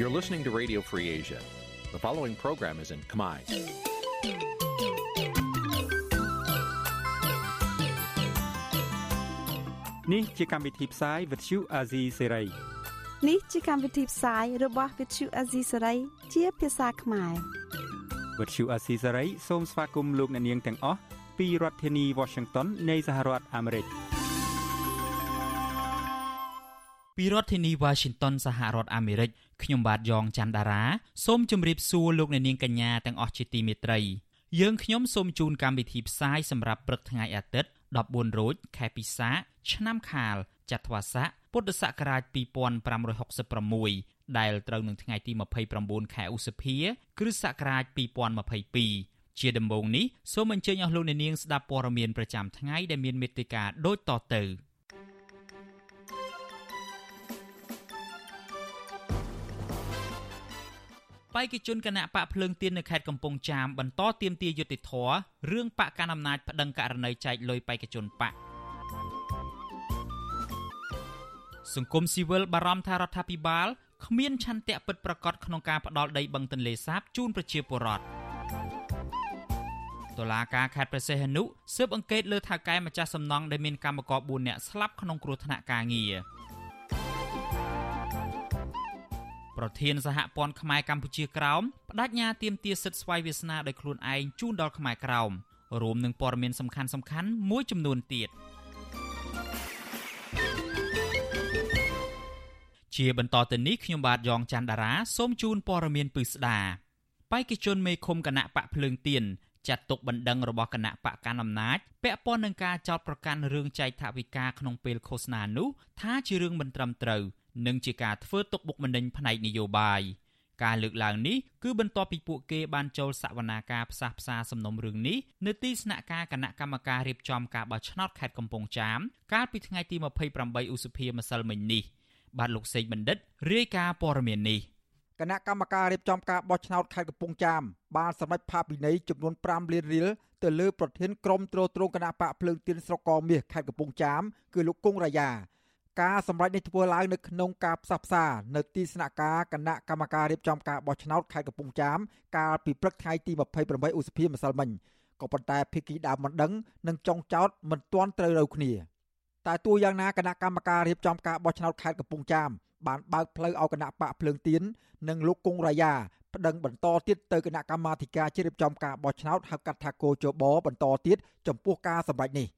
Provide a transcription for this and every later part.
You're listening to Radio Free Asia. The following program is in Khmer. នេះជាកម្មវិធីផ្សាយ Vuthu Azizi Serai នេះជាកម្មវិធីផ្សាយរបស់ Vuthu Azizi Serai ជាភាសាខ្មែរ Vuthu Azizi Serai សូមស្វាគមន៍លោកអ្នកនាងទាំងអស់ពីរដ្ឋធានី Washington នៃសហរដ្ឋអាមេរិក ពីរដ្ឋធានី Washington សហរដ្ឋអាមេរិកខ្ញុំបាទយ៉ងច័ន្ទដារាសូមជម្រាបសួរលោកអ្នកនាងកញ្ញាទាំងអស់ជាទីមេត្រីយើងខ្ញុំសូមជូនកម្មវិធីផ្សាយសម្រាប់ព្រឹកថ្ងៃអាទិត្យ14រោចខែពិសាឆ្នាំខាលចត្វាស័កពុទ្ធសករាជ2566ដែលត្រូវនឹងថ្ងៃទី29ខែឧសភា គ្រិស្តសករាជ2022ជាដំបូងនេះសូមអញ្ជើញអស់លោកអ្នកនាងស្ដាប់ព័ត៌មានប្រចាំថ្ងៃដែលមានមេត្តាដូចតទៅ បេក្ខជនគណៈបកភ្លើងទៀននៅខេត្តកំពង់ចាមបន្តទៀមទាយុតិធធរឿងបកកណ្ដាលអំណាចប្តឹងករណីចែកលុយបេក្ខជនបកសង្គមស៊ីវិលបារម្ភថារដ្ឋាភិបាលគ្មានឆន្ទៈពិតប្រាកដក្នុងការផ្ដាល់ដីបឹងទន្លេសាបជូនប្រជាពលរដ្ឋតុលាការខេត្តព្រះសីហនុស៊ើបអង្កេតលើថៅកែម្ចាស់សំណង់ដែលមានកម្មករ4នាក់ស្លាប់ក្នុងគ្រោះថ្នាក់ការងារ ប្រធានសហព័ន្ធខ្មែរកម្ពុជាក្រោមបដិញ្ញាទាមទារសិទ្ធិស្វ័យវាសនាដោយខ្លួនឯងជូនដល់ខ្មែរក្រោមរួមនឹងព័ត៌មានសំខាន់សំខាន់មួយចំនួនទៀតជាបន្តទៅនេះខ្ញុំបាទយ៉ងច័ន្ទដារាសូមជូនព័ត៌មានពិស្ដាបេក្ខជនមេឃុំគណៈបកភ្លើងទៀនចាត់ទុកបណ្ដឹងរបស់គណៈបកកណ្ដាលអំណាចពាក់ព័ន្ធនឹងការចោទប្រកាន់រឿងចែកថវិកាក្នុងពេលឃោសនានោះថាជារឿងមិនត្រឹមត្រូវ និងជាការធ្វើទុកបុកម្នេញផ្នែកនយោបាយការលើកឡើងនេះគឺបន្ទាប់ពីពួកគេបានចូលសវនាការផ្សះផ្សាសំណុំរឿងនេះនៅទីស្នាក់ការគណៈកម្មការរៀបចំការបោះឆ្នោតខេត្តកំពង់ចាម កាលពីថ្ងៃទី28ឧសភាម្សិលមិញនេះបាទលោកសេកបណ្ឌិតរាយការណ៍ព័ត៌មាននេះគណៈកម្មការរៀបចំការបោះឆ្នោតខេត្តកំពង់ចាមបានសម្រេចផាកពិន័យចំនួន5លានរៀលទៅលើប្រធានក្រុមត្រួតត្រងគណៈបកភ្លើងទៀនស្រុកកមាសខេត្តកំពង់ចាមគឺលោកគង់រាយា ការសម្រេចនេះធ្វើឡើងនៅក្នុងការផ្សះផ្សានៅទីស្នាក់ការគណៈកម្មការរៀបចំការបោះឆ្នោតខេត្តកំពង់ចាមកាលពីព្រឹកថ្ងៃទី28ឧសភាម្សិលមិញក៏ប៉ុន្តែភិក្ខីដើមមិនដឹងនិងចុងចោតមិនទាន់ត្រូវរូវគ្នាតែទោះយ៉ាងណាគណៈកម្មការរៀបចំការបោះឆ្នោតខេត្តកំពង់ចាមបានបើកផ្លូវឲ្យគណៈបកភ្លើងទៀននិងលោកគង់រាយាប្តឹងបន្តទៀតទៅគណៈកម្មាធិការជ្រៀបចំការបោះឆ្នោតហៅកាត់ថាគោចបបន្តទៀតចំពោះការសម្រេចនេះ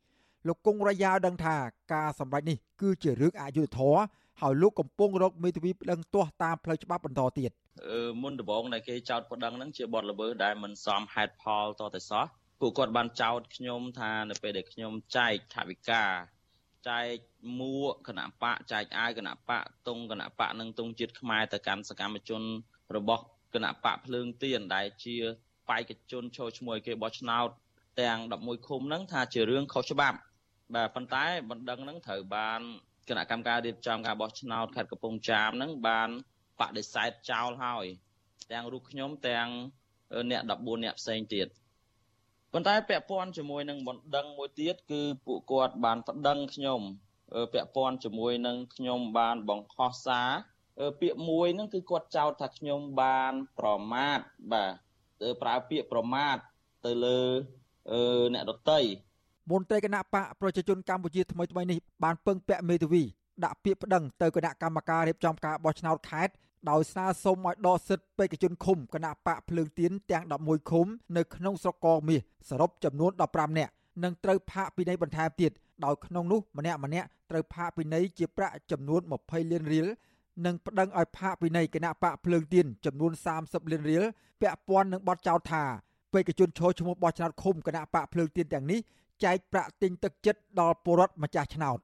លោកគង់រាយាដឹងថាការសម្រេចនេះគឺជារឿងអយុត្តិធម៌ហើយលោកកំពុងរកមេធាវីប្តឹងទាស់តាមផ្លូវច្បាប់បន្តទៀតមុនដំបូងដែលគេចោតប្តឹងហ្នឹងជាបទល្មើសដែលមិនសមហេតុផលតតែសោះពួកគាត់បានចោទខ្ញុំថានៅពេលដែលខ្ញុំចែកថវិកាចែកមួកគណៈបកចែកអាវគណៈបកតុងគណៈបកនិងតុងជាតិខ្មែរទៅកាន់សកម្មជនរបស់គណៈបកភ្លើងទៀនដែលជាបេក្ខជនចូលឈ្មោះឲ្យគេបោះឆ្នោតទាំង11ឃុំហ្នឹងថាជារឿងខុសច្បាប់ បាទប៉ុន្តែបណ្ដឹងហ្នឹងត្រូវបានគណៈកម្មការរៀបចំការបោះឆ្នោតខេត្តកំពង់ចាមហ្នឹងបានបដិសេធចោលហើយ ទាំងរូបខ្ញុំទាំងអ្នក14អ្នកផ្សេងទៀតប៉ុន្តែពាក់ព័ន្ធជាមួយនឹងបណ្ដឹងមួយទៀតគឺពួកគាត់បានប្តឹងខ្ញុំពាក់ព័ន្ធជាមួយនឹងខ្ញុំបានបង្ខំសារពាក្យមួយហ្នឹងគឺគាត់ចោទថាខ្ញុំបានប្រមាថបាទប្រើពាក្យប្រមាថទៅលើអ្នកដតី មន្ត្រីគណៈបកប្រជាជនកម្ពុជាថ្មីថ្មីនេះបានពឹងពាក់មេធាវីដាក់ពាក្យប្តឹងទៅគណៈកម្មការរៀបចំការបោះឆ្នោតខេត្តដោយស្នើសុំឲ្យដកសិទ្ធិបេក្ខជនឃុំគណៈបកភ្លើងទៀនទាំង11ឃុំនៅក្នុងស្រុកកមាសសរុបចំនួន15នាក់និងត្រូវផាកពិន័យបន្ថែមទៀតដោយក្នុងនោះម្នាក់ម្នាក់ត្រូវផាកពិន័យជាប្រាក់ចំនួន20លានរៀលនិងប្តឹងឲ្យផាកពិន័យគណៈបកភ្លើងទៀនចំនួន30លានរៀលពាក់ព័ន្ធនឹងបទចោទថាបេក្ខជនឈរឈ្មោះបោះឆ្នោតឃុំគណៈបកភ្លើងទៀនទាំងនេះ ចែកប្រាក់ទិញទឹកចិត្តដល់ពលរដ្ឋម្ចាស់ឆ្នោត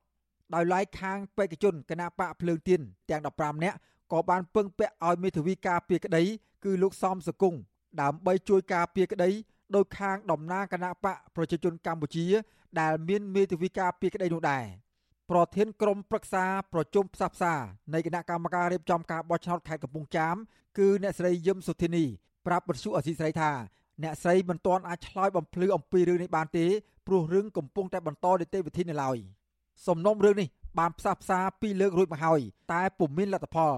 ដោយឡែកខាងបេក្ខជនគណៈបកភ្លើងទៀនទាំង15នាក់ក៏បានពឹងពាក់ឲ្យមេធាវីការពារក្តីគឺលោកសំសកុងដើម្បីជួយការពារក្តីដោយខាងតំណាងគណៈបកប្រជាជនកម្ពុជា ដែលមានមេធាវីការពារក្តីនោះដែរប្រធានក្រុមប្រឹក្សាប្រជុំផ្សះផ្សានៃគណៈកម្មការរៀបចំការបោះឆ្នោតខេត្តកំពង់ចាមគឺអ្នកស្រីយឹមសុធានីប្រាប់បទសុអសីស្រីថា អ្នកស្រីមិនទាន់អាចឆ្លើយបំភ្លឺអំពីរឿងនេះបានទេព្រោះរឿងកំពុងតែបន្តនីតិវិធីនៅឡើយសំណុំរឿងនេះបានផ្សះផ្សាពីលើករួចមកហើយតែពុំមានលទ្ធផល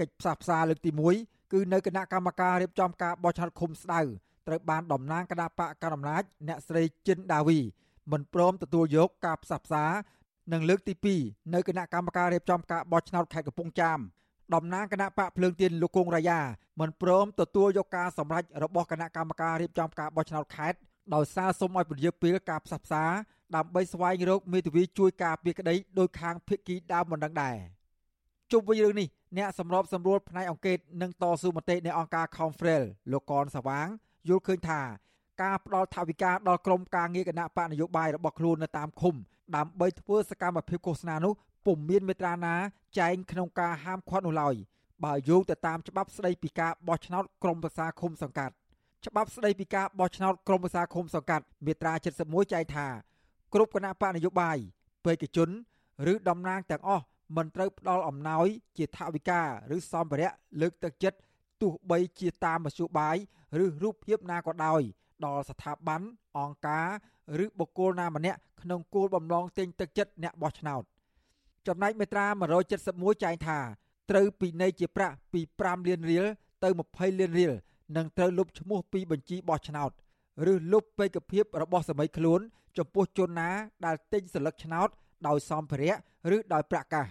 កិច្ចផ្សះផ្សាលើកទី1គឺនៅគណៈកម្មការរៀបចំការបោះឆ្នោតឃុំស្ដៅត្រូវបានតំណាងគណៈបកកណ្ដាលអំណាចអ្នកស្រីជិនដាវីមិនព្រមទទួលយកការផ្សះផ្សានិងលើកទី2នៅគណៈកម្មការរៀបចំការបោះឆ្នោតខេត្តកំពង់ចាម តំណាងគណៈបកភ្លើងទៀនលោកគង់រាយាមិនព្រមទទួលយកការសម្រេចរបស់គណៈកម្មការរៀបចំការបោះឆ្នោតខេត្តដោយសារសូមឲ្យពន្យាពេលការផ្សះផ្សាដើម្បីស្វែងរកមេធាវីជួយការពារក្តីដោយខាងភៀកគីដើមមិនដឹងដែរជុំវិញរឿងនេះអ្នកសម្របសម្រួលផ្នែកអង្គការនិងតស៊ូមតិនៃអង្គការ Confrel លោកកនសវាងយល់ឃើញថាការផ្ដល់ថវិកាដល់ក្រុមការងារគណៈបកនយោបាយរបស់ខ្លួននៅតាមឃុំដើម្បីធ្វើសកម្មភាពឃោសនានោះ ពុំមានមេត្រាណាចែងក្នុងការហាមឃាត់នោះឡើយបើយោងទៅតាមច្បាប់ស្ដីពីការបោះឆ្នោតក្រុមប្រឹក្សាឃុំសង្កាត់ច្បាប់ស្ដីពីការបោះឆ្នោតក្រុមប្រឹក្សាឃុំសង្កាត់មាត្រា71ចែងថាគ្រប់គណៈបកនយោបាយបេក្ខជនឬតំណាងទាំងអស់មិនត្រូវផ្ដល់អំណោយជាថវិកាឬសម្ភារៈលើកទឹកចិត្តទោះបីជាតាមមធ្យោបាយឬរូបភាពណាក៏ដោយដល់ស្ថាប័នអង្គការឬបុគ្គលណាម្នាក់ក្នុងគោលបំណងទិញទឹកចិត្តអ្នកបោះឆ្នោត ចំណែកមេត្រា171ចែងថាត្រូវពិន័យជាប្រាក់ពី5លានរៀលទៅ20លានរៀលនិងត្រូវលុបឈ្មោះពីបញ្ជីបោះឆ្នោតឬលុបបេក្ខភាពរបស់សមីខ្លួន ចំពោះជនណាដែលទិញសិលឹកឆ្នោត ដោយសម្ភារៈឬដោយប្រាក់កាស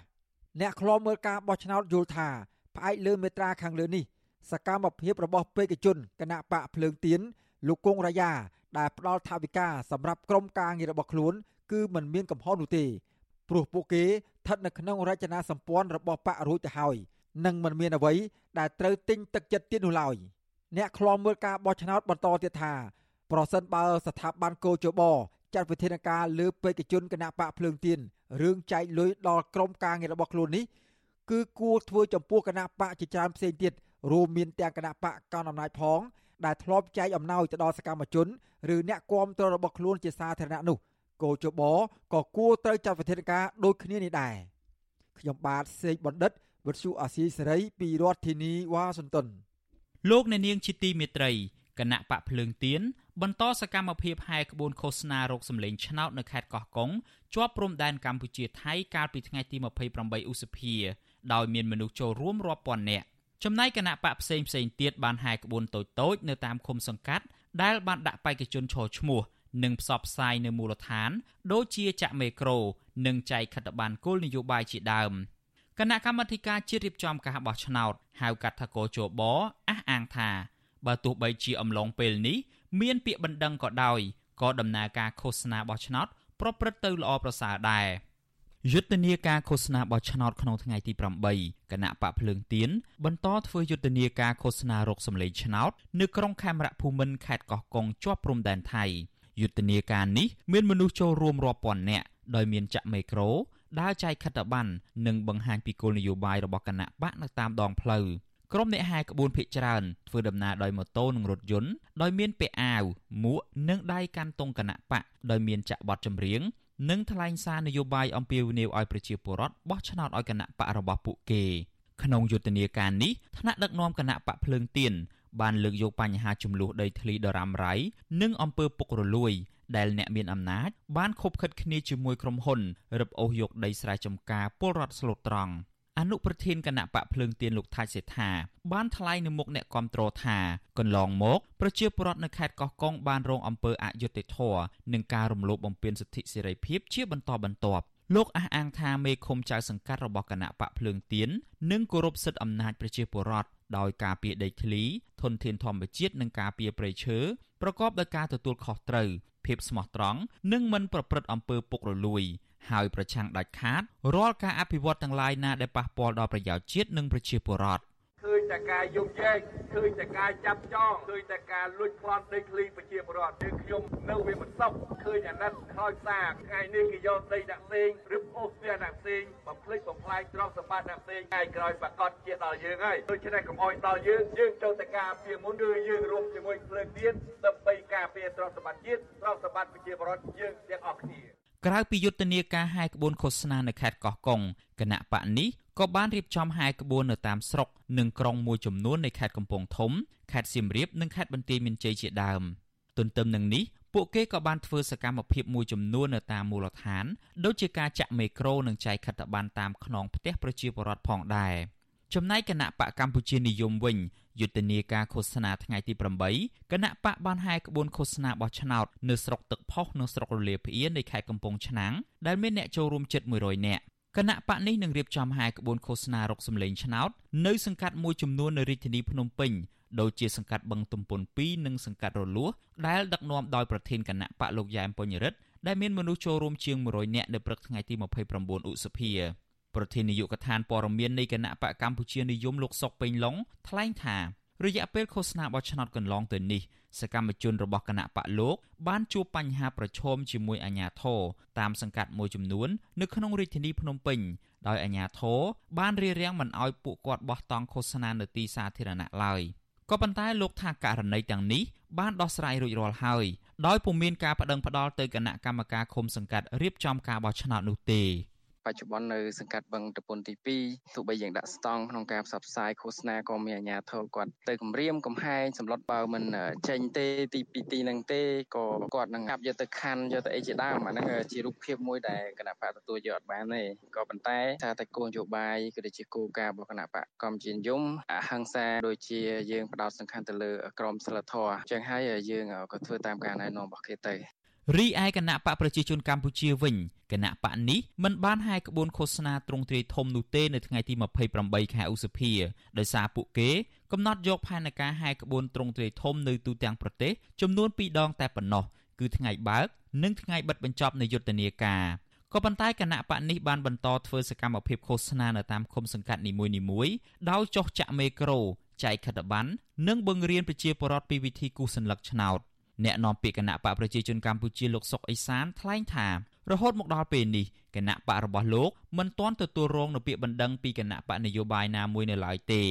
អ្នកខ្លោមមើលការបោះឆ្នោតយល់ថាផ្អែកលើមេត្រាខាងលើនេះសកម្មភាពរបស់បេក្ខជនគណៈបកភ្លើងទៀនលោកគង់រាយាដែលផ្ដល់ថវិកាសម្រាប់ក្រុមការងាររបស់ខ្លួន គឺមិនមានកំហុសនោះទេព្រោះពួកគេ ស្ថិតនៅក្នុងរចនាសម្ព័ន្ធរបស់បករួចទៅហើយនិងមិនមានអ្វីដែលត្រូវទិញទឹកចិត្តទៀតនោះឡើយអ្នកខ្លាំមើលការបោះឆ្នោតបន្តទៀតថាប្រសិនបើស្ថាប័នកោជបចាត់វិធានការលើបេក្ខជនគណៈបកភ្លើងទៀនរឿងចែកលុយដល់ក្រុមការងាររបស់ខ្លួននេះគឺគួរធ្វើចំពោះគណៈបកជាច្រើនផ្សេងទៀតរួមមានទាំងគណៈបកកណ្ដាលអំណាចផង ដែលធ្លាប់ចែកអំណោយទៅដល់សកម្មជន ឬអ្នកគាំទ្ររបស់ខ្លួនជាសាធារណៈនោះ កោជបក៏គួរត្រូវចាត់វិធានការដូចគ្នានេះដែរខ្ញុំបាទសេកបណ្ឌិតវិទ្យុអាស៊ីសេរីពីរដ្ឋធានីវ៉ាស៊ីនតោនលោកអ្នកនាងជាទីមេត្រីគណៈបកភ្លើងទៀនបន្តសកម្មភាពហែក្បួនឃោសនារោគសម្លេងឆ្នោតនៅខេត្តកោះកុងជាប់ព្រំដែនកម្ពុជាថៃកាលពីថ្ងៃទី28ឧសភាដោយមានមនុស្សចូលរួមរាប់ពាន់នាក់ចំណែកគណៈបកផ្សេងផ្សេងទៀតបានហែក្បួនតូចៗនៅតាមឃុំសង្កាត់ដែលបានដាក់បេក្ខជនឈរឈ្មោះ និងផ្សព្វផ្សាយនៅមូលដ្ឋាន ដូចជាចាក់មេក្រូនិងចែកខិត្តប័ណ្ណគោលនយោបាយជាដើមគណៈកម្មាធិការជាតិរៀបចំការបោះឆ្នោតហៅកាត់ថាកោជបអះអាងថាបើទោះបីជាអំឡុងពេលនេះមានពាក្យបណ្ដឹងក៏ដោយក៏ដំណើរការឃោសនាបោះឆ្នោតប្រព្រឹត្តទៅល្អប្រសើរដែរយុទ្ធនាការឃោសនាបោះឆ្នោតក្នុងថ្ងៃទី8គណៈបកភ្លើងទៀនបន្តធ្វើយុទ្ធនាការឃោសនារកសម្លេងឆ្នោត នៅក្រុងខេមរៈភូមិន្ទខេត្តកោះកុងជាប់ព្រំដែនថៃ យុទ្ធនាការនេះមានមនុស្សចូលរួមរាប់ពាន់នាក់ដោយមានចាក់មេក្រូដើរចែកខិត្តប័ណ្ណនិងបង្ហាញពីគោលនយោបាយរបស់គណៈបកនៅតាមដងផ្លូវក្រុមអ្នកហែក្បួនភ ieck ច្រើនធ្វើដំណើរដោយម៉ូតូនិងរថយន្តដោយមានពាក់អាវមួកនិងដៃកាន់ទង់គណៈបកដោយមានចាក់ប័ណ្ណចម្រៀងនិងថ្លែងសារនយោបាយអំពាវនាវឲ្យប្រជាពលរដ្ឋបោះឆ្នោតឲ្យគណៈបករបស់ពួកគេក្នុងយុទ្ធនាការនេះថ្នាក់ដឹកនាំគណៈបកភ្លើងទៀន បានលើកយកបញ្ហាចំនួនដីធ្លីដរ៉ាំរ៉ៃនិងអំពើពុករលួយដែលអ្នកមានអំណាចបានខົບខិតគ្នាជាមួយក្រុមហ៊ុនរឹបអូសយកដីស្រែចម្ការពលរដ្ឋស្លូតត្រង់អនុប្រធានគណៈបកភ្លើងទៀនលោកថាច់សេដ្ឋាបានថ្លែងនៅមុខអ្នកគាំទ្រថាកន្លងមកប្រជាពលរដ្ឋនៅខេត្តកោះកុងបានរងអំពើអយុត្តិធម៌និងការរំលោភបំពានសិទ្ធិសេរីភាពជាបន្តបន្ទាប់លោកអះអាងថាមេឃុំចៅសង្កាត់របស់គណៈបកភ្លើងទៀននឹងគោរពសិទ្ធិអំណាចប្រជាពលរដ្ឋ ដោយការពារដីធ្លីធនធានធម្មជាតិនិងការពារព្រៃឈើប្រកបដោយការទទួលខុសត្រូវភាពស្មោះត្រង់និងមិនប្រព្រឹត្តអំពើពុករលួយហើយប្រឆាំងដាច់ខាតរាល់ការអភិវឌ្ឍទាំងឡាយណាដែលប៉ះពាល់ដល់ប្រយោជន៍ជាតិនិងប្រជាពលរដ្ឋឃើញ តែការយំយែកឃើញតែការចាប់ចងឃើញតែការលួចប្លន់ដីធ្លីប្រជាពលរដ្ឋយើងខ្ញុំនៅវាមិនសុខឃើញអាណិតខោចសាថ្ងៃនេះគេយកដីដាក់ផ្សេងឬអូសផ្ទះដាក់ផ្សេងបំភ្លេចបំផ្លាញទ្រព្យសម្បត្តិដាក់ផ្សេងថ្ងៃក្រោយប្រកាសជាដល់យើងហើយដូច្នេះកុំអោយដល់យើងយើងចូលតែការពីមុនគឺយើងរួមជាមួយភ្លើងទៀនដើម្បីការពារទ្រព្យសម្បត្តិជាតិទ្រព្យសម្បត្តិប្រជាពលរដ្ឋយើងទាំងអស់គ្នាក្រៅពីយុទ្ធនាការហែក្បួនឃោសនានៅខេត្តកោះកុងគណៈបកនេះ ក៏បានរៀបចំហែក្បួននៅតាមស្រុកនិងក្រុងមួយចំនួននៃខេត្តកំពង់ធំខេត្តសៀមរាបនិងខេត្តបន្ទាយមានជ័យជាដើមទន្ទឹមនឹងនេះពួកគេក៏បានធ្វើសកម្មភាពមួយចំនួននៅតាមមូលដ្ឋានដូចជាការចាក់មេក្រូនិងចែកខិត្តប័ណ្ណតាមខ្នងផ្ទះប្រជាពលរដ្ឋផងដែរចំណែកគណៈបកកម្ពុជានិយមវិញយុទ្ធនាការឃោសនាថ្ងៃទី8គណៈបកបានហែក្បួនឃោសនាបោះឆ្នោតនៅស្រុកទឹកផុសនៅស្រុករលាភៀននៃខេត្តកំពង់ឆ្នាំងដែលមានអ្នកចូលរួមជិត100នាក់ គណៈបកនេះនឹងរៀបចំហែក្បួនឃោសនារកសម្លេងឆ្នោតនៅសង្កាត់មួយចំនួននៅរាជធានីភ្នំពេញដូចជាសង្កាត់បឹងទំពុន2និងសង្កាត់រលួសដែលដឹកនាំដោយប្រធានគណៈបកលោកយ៉ែមពញ្ញរិទ្ធដែលមានមនុស្សចូលរួមជាង100នាក់នៅព្រឹកថ្ងៃទី29ឧសភាប្រធាននាយកដ្ឋានព័ត៌មាននៃគណៈបកកម្ពុជានិយមលោកសុកពេញឡុងថ្លែងថា រយៈពេលឃោសនាបោះឆ្នោតកន្លងទៅនេះសកម្មជនរបស់គណៈបកលោកបានជួបបញ្ហាប្រឈមជាមួយអាជ្ញាធរតាមសង្កាត់មួយចំនួននៅក្នុងរាជធានីភ្នំពេញដោយអាជ្ញាធរបានរារាំងមិនឲ្យពួកគាត់បោះតង់ឃោសនានៅទីសាធារណៈឡើយក៏ប៉ុន្តែលោកថាករណីទាំងនេះបានដោះស្រាយរួចរាល់ហើយដោយពុំមានការបដិងផ្ដាល់ទៅគណៈកម្មការឃុំសង្កាត់រៀបចំការបោះឆ្នោតនោះទេ បច្ចុប្បន្ននៅសង្កាត់បឹងតពុនទី2ទោះបីយើងដាក់ស្តង់ក្នុងការផ្សព្វផ្សាយឃោសនាក៏មានអាជ្ញាធរគាត់ទៅគម្រាមកំហែងសម្លុតបើមិនចេញទេទីពីទីនឹងទេក៏គាត់នឹងអាប់យកទៅខណ្ឌយកទៅអីជាដើមអាហ្នឹងជារូបភាពមួយដែលគណៈបកទទួលយកអត់បានទេក៏ប៉ុន្តែថាតែគោលនយោបាយក៏ដូចជាគោលការណ៍របស់គណៈបកកម្ពុជានិយមអហិង្សាដូចជាយើងផ្ដោតសំខាន់ទៅលើក្រមសីលធម៌អញ្ចឹងហើយយើងក៏ធ្វើតាមការណែនាំរបស់គេទៅ រីឯគណៈបកប្រជាជនកម្ពុជាវិញគណៈបកនេះមិនបានហាយក្បួនឃោសនាទ្រង់ទ្រាយធំនោះទេនៅថ្ងៃទី28ខែឧសភាដោយសារពួកគេកំណត់យកផែនការហាយក្បួនទ្រង់ទ្រាយធំនៅទូទាំងប្រទេសចំនួន2ដងតែប៉ុណ្ណោះគឺថ្ងៃបើក និងថ្ងៃបិទបញ្ចប់នៃយុទ្ធនាការក៏ប៉ុន្តែគណៈបកនេះបានបន្តធ្វើសកម្មភាពឃោសនានៅតាមឃុំសង្កាត់នីមួយៗដោយចុះចាក់មេក្រូចែកខិត្តប័ណ្ណនិងបង្រៀនប្រជាពលរដ្ឋពីវិធីគូសសញ្ញលឹកឆ្នោត។ អ្នកនាំពាក្យគណៈបកប្រជាជនកម្ពុជាលោកសុកអេសានថ្លែងថារហូតមកដល់ពេលនេះគណៈបករបស់លោកមិនទាន់ទទួលរងនូវពាក្យបណ្ដឹងពីគណៈបកនយោបាយណាមួយនៅឡើយទេ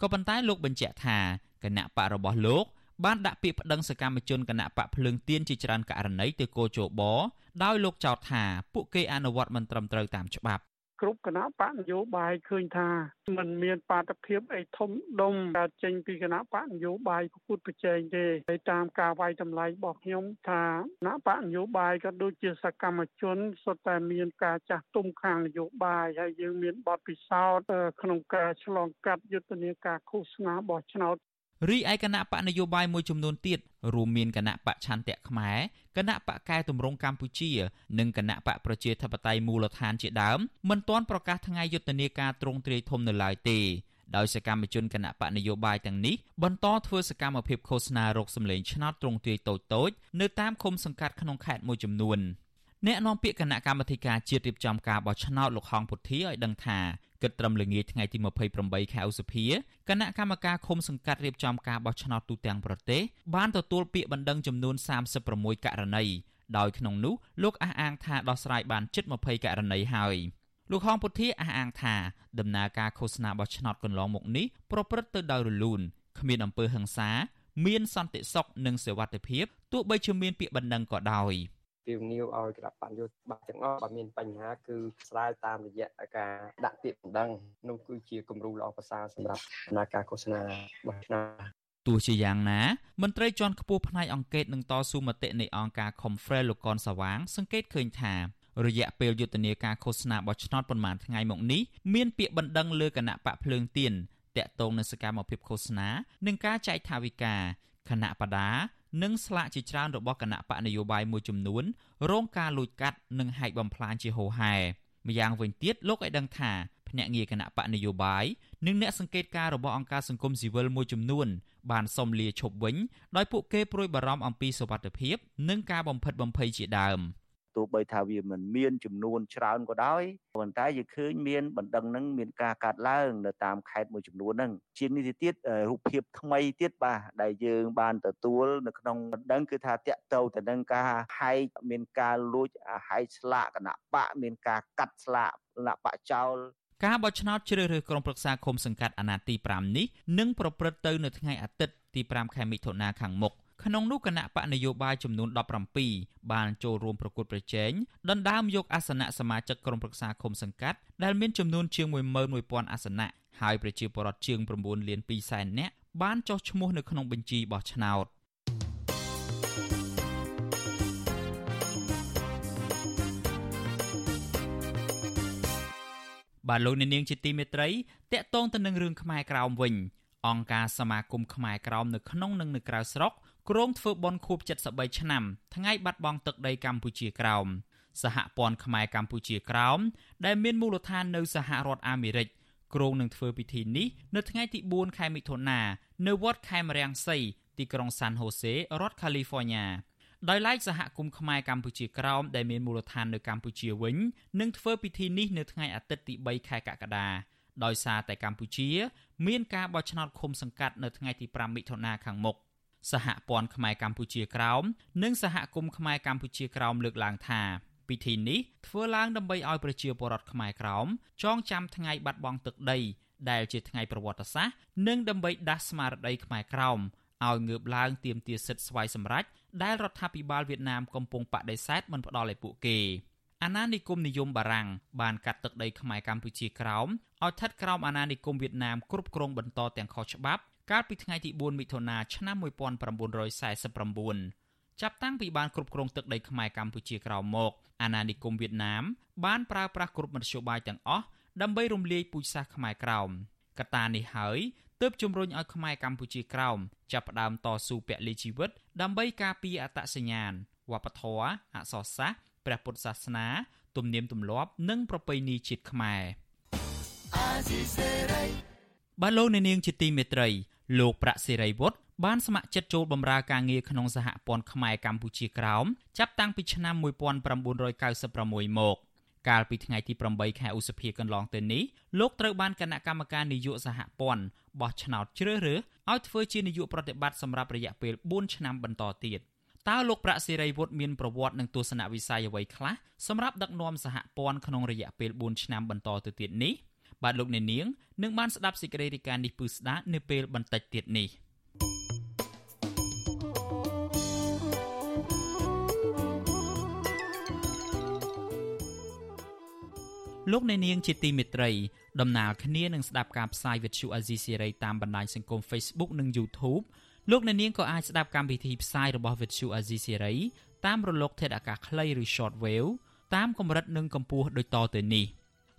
ក៏ប៉ុន្តែលោកបញ្ជាក់ថាគណៈបករបស់លោកបានដាក់ពាក្យប្តឹងសកម្មជនគណៈបកភ្លើងទៀនជាច្រើនករណីទៅគោជបដោយលោកចោទថាពួកគេអនុវត្តមិនត្រឹមត្រូវតាមច្បាប់ គ្រប់គណៈបកនយោបាយឃើញថាมันមានបាតុភិបអីធំដុំកើតចេញពីគណៈបកនយោបាយប្រគួតប្រជែងទេហើយតាមការវាយតម្លៃរបស់ខ្ញុំថាគណៈបកនយោបាយក៏ដូចជាសកម្មជនសុទ្ធតែមានការចាស់ទុំខាងនយោបាយហើយយើងមានបទពិសោធន៍ក្នុងការឆ្លងកាត់យុទ្ធនាការឃោសនាបោះឆ្នោត រីឯគណៈបកនយោបាយមួយចំនួនទៀតរួមមានគណៈបកឆន្ទៈខ្មែរគណៈបកកែតម្រង់កម្ពុជា និងគណៈបកប្រជាធិបតេយ្យមូលដ្ឋានជាដើមមិនទាន់ប្រកាសថ្ងៃយុទ្ធនាការទ្រង់ទ្រាយធំនៅឡើយទេដោយសកម្មជនគណៈបកនយោបាយទាំងនេះបន្តធ្វើសកម្មភាពឃោសនារកសម្លេងឆ្នោតទ្រង់ទ្រាយតូចតូចនៅតាមឃុំសង្កាត់ក្នុងខេត្តមួយចំនួនអ្នកនាំពាក្យគណៈកម្មាធិការជាតិរៀបចំការបោះឆ្នោតលោកហងពុធាឲ្យដឹងថា គិតត្រឹមល្ងាចថ្ងៃទី28ខែឧសភាគណៈកម្មការឃុំសង្កាត់រៀបចំការបោះឆ្នោតទូទាំងប្រទេសបានទទួលពាក្យបណ្ដឹងចំនួន36ករណីដោយក្នុងនោះលោកអះអាងថាដោះស្រាយបានជិត20ករណីហើយលោកហងពុធាអះអាងថាដំណើរការឃោសនាបោះឆ្នោតកន្លងមកនេះប្រព្រឹត្តទៅដោយរលូនគ្មានអំពើហិង្សា មានសន្តិសុខនិងសេវាភាពទោះបីជាមានពាក្យបណ្ដឹងក៏ដោយ។ ពីនីវឲ្យគណៈបញ្ញោបាទាំងអស់បើមានបញ្ហាគឺស្រាវតាមរយៈការដាក់ពាក្យបណ្ដឹងនោះគឺជាគំរូល្អប្រសើរសម្រាប់ដំណើរការឃោសនារបស់ឆ្នាំទោះជាយ៉ាងណាមន្ត្រីជាន់ខ្ពស់ផ្នែកអង្គការនឹងតស៊ូមតិនៃអង្គការ Confrel លោកកនសវាង សង្កេតឃើញថារយៈពេលយុទ្ធនាការឃោសនាបោះឆ្នោតប៉ុន្មានថ្ងៃមកនេះមានពាក្យបណ្ដឹងលើគណៈបកភ្លើងទៀនតាក់ទងនឹងសកម្មភាពឃោសនា និងការចែកថាវិការគណៈបដា និងស្លាកជាច្រើនរបស់គណៈបកនយោបាយមួយចំនួនរងការលួចកាត់និងហែកបំផ្លាញជាហូរហែម្យ៉ាងវិញទៀតលោកឲ្យដឹងថាភ្នាក់ងារគណៈបកនយោបាយនិងអ្នកសង្កេតការរបស់អង្គការសង្គមស៊ីវិលមួយចំនួនបានសុំលាឈប់វិញដោយពួកគេព្រួយបារម្ភអំពីសុវត្ថិភាពនិងការបំផិតបំភ័យជាដើម។ ទោះបីថាវាមិនមានចំនួនច្រើនក៏ដោយប៉ុន្តែយើងឃើញមានបណ្ដឹងនឹងមានការកាត់ឡើងនៅតាមខេត្តមួយចំនួនហ្នឹងជាងនេះទៅទៀតរូបភាពថ្មីទៀតបាទដែលយើងបានទទួលនៅក្នុងបណ្ដឹងគឺថាតាក់ទៅទៅនឹងការហែកមានការលួចហែកស្លាកគណៈបកមានការកាត់ស្លាកគណៈបកចោលការបោះឆ្នោតជ្រើសរើសក្រុមប្រឹក្សាឃុំសង្កាត់អាណត្តិទី5នេះនឹងប្រព្រឹត្តទៅនៅថ្ងៃអាទិត្យទី5ខែមិថុនាខាងមុខ ក្នុងនោះគណៈបកនយោបាយចំនួន17បានចូលរួមប្រកួតប្រជែងដណ្ដើមយកអាសនៈសមាជិកក្រុមប្រឹក្សាឃុំសង្កាត់ដែលមានចំនួនជាង11000អាសនៈហើយប្រជាពលរដ្ឋជាង9លាន2សែននាក់បានចុះឈ្មោះនៅក្នុងបញ្ជីបោះឆ្នោតបាទលោកអ្នកនាងជាទីមេត្រីតកតងទៅនឹងរឿងខ្មែរក្រោមវិញអង្គការសមាគមខ្មែរក្រោមនៅក្នុងនិងនៅក្រៅស្រុក គ្រោងធ្វើបន់ខួប73ឆ្នាំថ្ងៃបាត់បង់ទឹកដីកម្ពុជាក្រោមសហព័ន្ធខ្មែរកម្ពុជាក្រោមដែលមានមូលដ្ឋាននៅសហរដ្ឋអាមេរិកគ្រោងនឹងធ្វើពិធីនេះនៅថ្ងៃទី4ខែមិថុនានៅវត្តខេមរាំងសីទីក្រុងសាន់ហូសេរដ្ឋកាលីហ្វ័រញ៉ាដោយឡែកសហគមន៍ខ្មែរកម្ពុជាក្រោមដែលមានមូលដ្ឋាននៅកម្ពុជាវិញនឹងធ្វើពិធីនេះនៅថ្ងៃអាទិត្យទី3ខែកក្កដាដោយសារតែកម្ពុជា មានការបោះឆ្នោតឃុំសង្កាត់នៅថ្ងៃទី5មិថុនាខាងមុខ សហព័ន្ធខ្មែរកម្ពុជាក្រោមនិងសហគមន៍ខ្មែរកម្ពុជាក្រោមលើកឡើងថាពិធីនេះធ្វើឡើងដើម្បីឲ្យប្រជាពលរដ្ឋខ្មែរក្រោមចងចាំថ្ងៃបាត់បង់ទឹកដីដែលជាថ្ងៃប្រវត្តិសាស្ត្រនិងដើម្បីដាស់ស្មារតីខ្មែរក្រោមឲ្យងើបឡើងទាមទារសិទ្ធិស្វ័យសម្រេចដែលរដ្ឋាភិបាលវៀតណាមកំពុងបដិសេធមិនផ្ដល់ឲ្យពួកគេអាណានិគមនិយមបារាំងបានកាត់ទឹកដីខ្មែរកម្ពុជាក្រោមឲ្យស្ថិតក្រោមអាណានិគមវៀតណាមគ្រប់គ្រងបន្តទាំងខុសច្បាប់ កាលពីថ្ងៃទី4មិថុនាឆ្នាំ1949ចាប់តាំងពីបានគ្រប់គ្រងទឹកដីខ្មែរកម្ពុជាក្រោមមកអាណានិគមវៀតណាមបានប្រើប្រាស់គ្រប់មធ្យោបាយទាំងអស់ដើម្បីរំលាយពូជសាសន៍ខ្មែរក្រោមកត្តានេះហើយទើបជំរុញឲ្យខ្មែរកម្ពុជាក្រោមចាប់ផ្ដើមតស៊ូពលីជីវិត ដើម្បីការពារអត្តសញ្ញាណវប្បធម៌អក្សរសាស្ត្រព្រះពុទ្ធសាសនាទំនៀមទម្លាប់និងប្រពៃណីជាតិខ្មែរបាទលោកអ្នកនាងជាទីមេត្រី លោកប្រាក់សេរីវុឌ្ឍបានស្ម័គ្រចិត្តចូលបម្រើការងារក្នុងសហព័ន្ធខ្មែរកម្ពុជាក្រោមចាប់តាំងពីឆ្នាំ1996មកកាលពីថ្ងៃទី8ខែឧសភាកន្លងទៅនេះលោកត្រូវបានគណៈកម្មការនយោបាយសហព័ន្ធបោះឆ្នោតជ្រើសរើសឲ្យធ្វើជានាយកប្រតិបត្តិសម្រាប់រយៈពេល4ឆ្នាំបន្តទៀតតើលោកប្រាក់សេរីវុឌ្ឍមានប្រវត្តិនិងទស្សនវិស័យអ្វីខ្លះសម្រាប់ដឹកនាំសហព័ន្ធក្នុងរយៈពេល4ឆ្នាំបន្តទៅទៀតនេះ បាទលោកអ្នកនាងនឹងបានស្ដាប់សេចក្តីរាយការណ៍នេះពឺស្ដានៅពេលបន្តិចទៀតនេះ។លោកអ្នកនាងជាទីមេត្រីដំណើរគ្នានឹងស្ដាប់ការផ្សាយវិទ្យុអាស៊ីសេរីតាមបណ្ដាញសង្គម Facebook និង YouTube លោកអ្នកនាងក៏អាចស្ដាប់កម្មវិធីផ្សាយរបស់វិទ្យុអាស៊ីសេរីតាមរលកធាតុអាកាសខ្លីឬ Shortwave តាមកម្រិតនិងកម្ពស់ដូចតទៅនេះ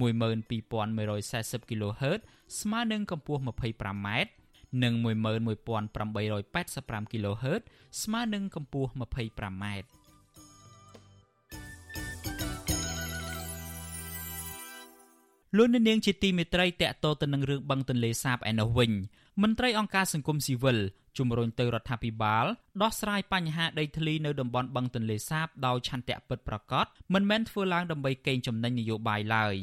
12140 kHz ស្មើនឹងកម្ពស់ 25m និង11885 kHz ស្មើនឹងកម្ពស់ 25m លោកនាងជាទីមេត្រីតកតទៅនឹងរឿងបឹងទន្លេសាបឯនោះវិញមន្ត្រីអង្គការសង្គមស៊ីវិលជំរុញទៅរដ្ឋាភិបាលដោះស្រាយបញ្ហាដីធ្លីនៅតំបន់បឹងទន្លេសាបដោយឆន្ទៈពិតប្រាកដមិនមែនធ្វើឡើងដើម្បីកេងចំណេញនយោបាយឡើយ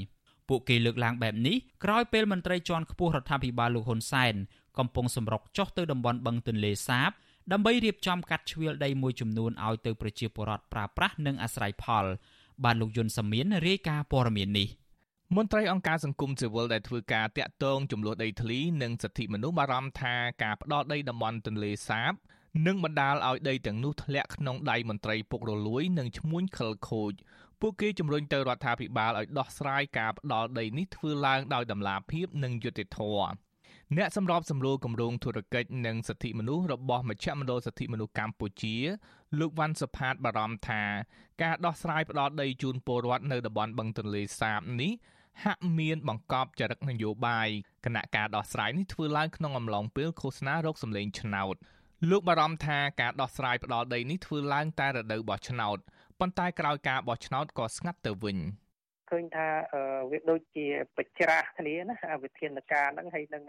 ពួកគេលើកឡើងបែបនេះក្រោយពេលមន្ត្រីជាន់ខ្ពស់រដ្ឋាភិបាលលោកហ៊ុនសែនកំពុងសម្រុកចុះទៅតំបន់បឹងទន្លេសាបដើម្បីរៀបចំកាត់ជ្រៀលដីមួយចំនួនឲ្យទៅប្រជាពលរដ្ឋប្រើប្រាស់និងអាស្រ័យផល បានលោកយុនសាមៀនរាយការណ៍ព័ត៌មាននេះមន្ត្រីអង្គការសង្គមស៊ីវិលដែលធ្វើការតាក់ទងចំនួនដីធ្លីនិងសិទ្ធិមនុស្សបារម្ភថាការផ្ដោតដីតំបន់ទន្លេសាបនឹងបណ្ដាលឲ្យដីទាំងនោះធ្លាក់ក្នុងដៃមន្ត្រីពុករលួយនិងឈ្មួញខិលខូច ពួកគេជំរុញទៅរដ្ឋាភិបាលឲ្យដោះស្រាយការផ្ដាល់ដីនេះធ្វើឡើងដោយតម្លាភាពនិងយុត្តិធម៌អ្នកសម្របសម្រួលគម្រោងធុរកិច្ចនិងសិទ្ធិមនុស្សរបស់មជ្ឈមណ្ឌលសិទ្ធិមនុស្សកម្ពុជា លោកវ៉ាន់សុផាតបារម្ភថាការដោះស្រាយផ្ដាល់ដីជូនពលរដ្ឋនៅតំបន់បឹងទន្លេសាបនេះហាក់មានបង្កប់ចរិតនយោបាយគណៈការដោះស្រាយនេះធ្វើឡើងក្នុងអំឡុងពេលឃោសនារោគសម្លេងឆ្នោតលោកបារម្ភថាការដោះស្រាយផ្ដាល់ដីនេះធ្វើឡើងតែរដូវបោះឆ្នោត ប៉ុន្តែក្រោយការបោះឆ្នោតក៏ស្ងាត់ទៅវិញ។ឃើញថាវាដូចជាបច្ច្រាស់គ្នាណាវិធានការហ្នឹងហើយនឹង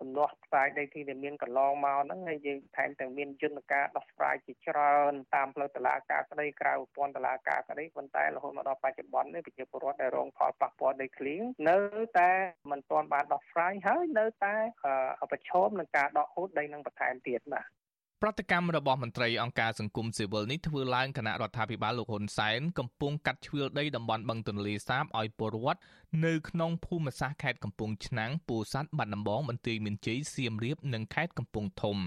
ទំនាស់ផ្សាយដីទីដែលមានកន្លងមកហ្នឹងហើយយើងថែមទាំងមានយន្តការដោះស្រាយជាច្រើនតាមផ្លូវតុលាការក្តីក្រៅប្រព័ន្ធតុលាការក្តីប៉ុន្តែរហូតមកដល់បច្ចុប្បន្ននេះប្រជាពលរដ្ឋដែលរងផលប៉ះពាល់ដីធ្លីនៅតែមិនទាន់បានដោះស្រាយហើយនៅតែប្រឈមនឹងការដកហូតដីនឹងបន្ថែមទៀតបាទ ប្រតិកម្មរបស់មន្ត្រីអង្គការសង្គមស៊ីវិលនេះធ្វើឡើងគណៈរដ្ឋាភិបាលលោកហ៊ុនសែនកំពុងកាត់ជ្រឿដីតំបន់បឹងទន្លេសាបឲ្យពលរដ្ឋនៅក្នុងភូមិសាស្ត្រខេត្តកំពង់ឆ្នាំងពោធិ៍សាត់បាត់ដំបងបន្ទាយមានជ័យសៀមរាបនិងខេត្តកំពង់ធំ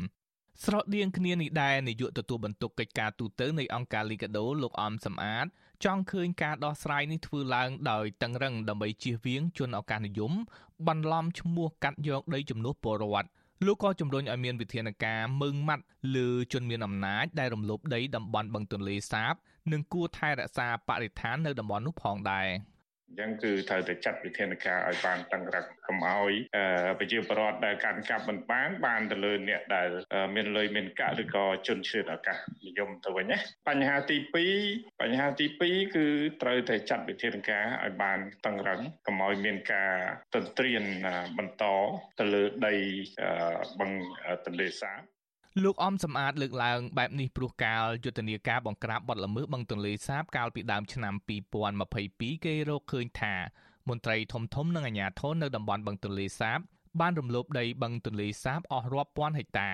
ស្រដៀងគ្នានេះដែរនាយកទទួលបន្ទុកកិច្ចការទូតនៃអង្គការលីកាដូលោកអំសំអាត ចង់ឃើញការដោះស្រាយនេះធ្វើឡើងដោយតឹងរឹងដើម្បីជៀសវាងជនឱកាសនិយមបន្លំឈ្មោះកាត់យកដីជំនួសពលរដ្ឋ លោកក៏ជំរុញឲ្យមានវិធានការមើងម៉ាត់លើជនមានអំណាចដែលរំលោភដីតំបន់បឹងទន្លេសាប និងគួរថែរក្សាបរិស្ថាននៅតំបន់នោះផងដែរ។ អញ្ចឹងគឺត្រូវតែចាត់វិធានការឲ្យបានតឹងរ៉ឹងកុំឲ្យប្រជាពលរដ្ឋដែលកាន់កាប់មិនបានបានទៅលើអ្នកដែលមានលុយមានកាក់ឬក៏ជនឆ្លៀតឱកាសនិយមទៅវិញណាបញ្ហាទី2បញ្ហាទី2គឺត្រូវតែចាត់វិធានការឲ្យបានតឹងរ៉ឹងកុំឲ្យមានការទន្ទ្រានបន្តទៅលើដីបឹងទន្លេសាប លោកអំសំអាតលើកឡើងបែបនេះព្រោះកាលយុទ្ធនាការបង្ក្រាបបទល្មើសបឹងទន្លេសាបកាលពីដើមឆ្នាំ2022គេរកឃើញថាមន្ត្រីធំធំនិងអាជ្ញាធរនៅតំបន់បឹងទន្លេសាប បានរំលោភដីបឹងទន្លេសាបអស់រាប់ពាន់ហិកតា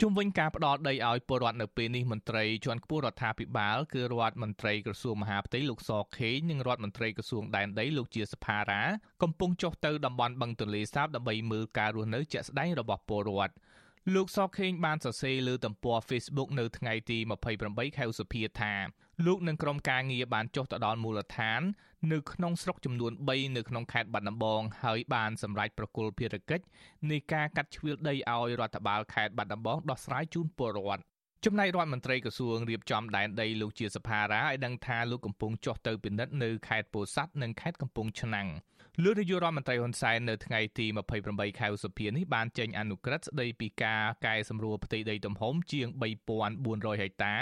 ជុំវិញការផ្ដោតដីឲ្យពលរដ្ឋនៅពេលនេះមន្ត្រីជាន់ខ្ពស់រដ្ឋាភិបាលគឺរដ្ឋមន្ត្រីក្រសួងមហាផ្ទៃលោកសខេងនិងរដ្ឋមន្ត្រីក្រសួងដែនដីលោកជាសភារាកំពុងចុះទៅតំបន់បឹងទន្លេសាបដើម្បីមើលការរស់នៅជាក់ស្ដែងរបស់ពលរដ្ឋ លោកសខេងបានសរសេរលើទំព័រ Facebook នៅថ្ងៃទី28ខែឧសភាថាលោកនិងក្រុមការងារបានចុះទៅដល់មូលដ្ឋាន នៅក្នុងស្រុកចំនួន3នៅក្នុងខេត្តបាត់ដំបង ហើយបានសម្រេចប្រគល់ភារកិច្ចនៃការកាត់ជ្រឿលដីឲ្យរដ្ឋបាលខេត្តបាត់ដំបងដោះស្រាយជូនពលរដ្ឋចំណែករដ្ឋមន្ត្រីក្រសួងរៀបចំដែនដីលោកជាសភារាឲ្យដឹងថាលោកកំពុងចុះទៅពិនិត្យនៅខេត្តពោធិ៍សាត់និងខេត្តកំពង់ឆ្នាំង លោកនាយករដ្ឋមន្ត្រីហ៊ុនសែននៅថ្ងៃទី28ខែឧសភានេះបានចេញអនុក្រឹត្យស្តីពីការកែសម្រួលផ្ទៃដីទំហំជាង3400ហិកតា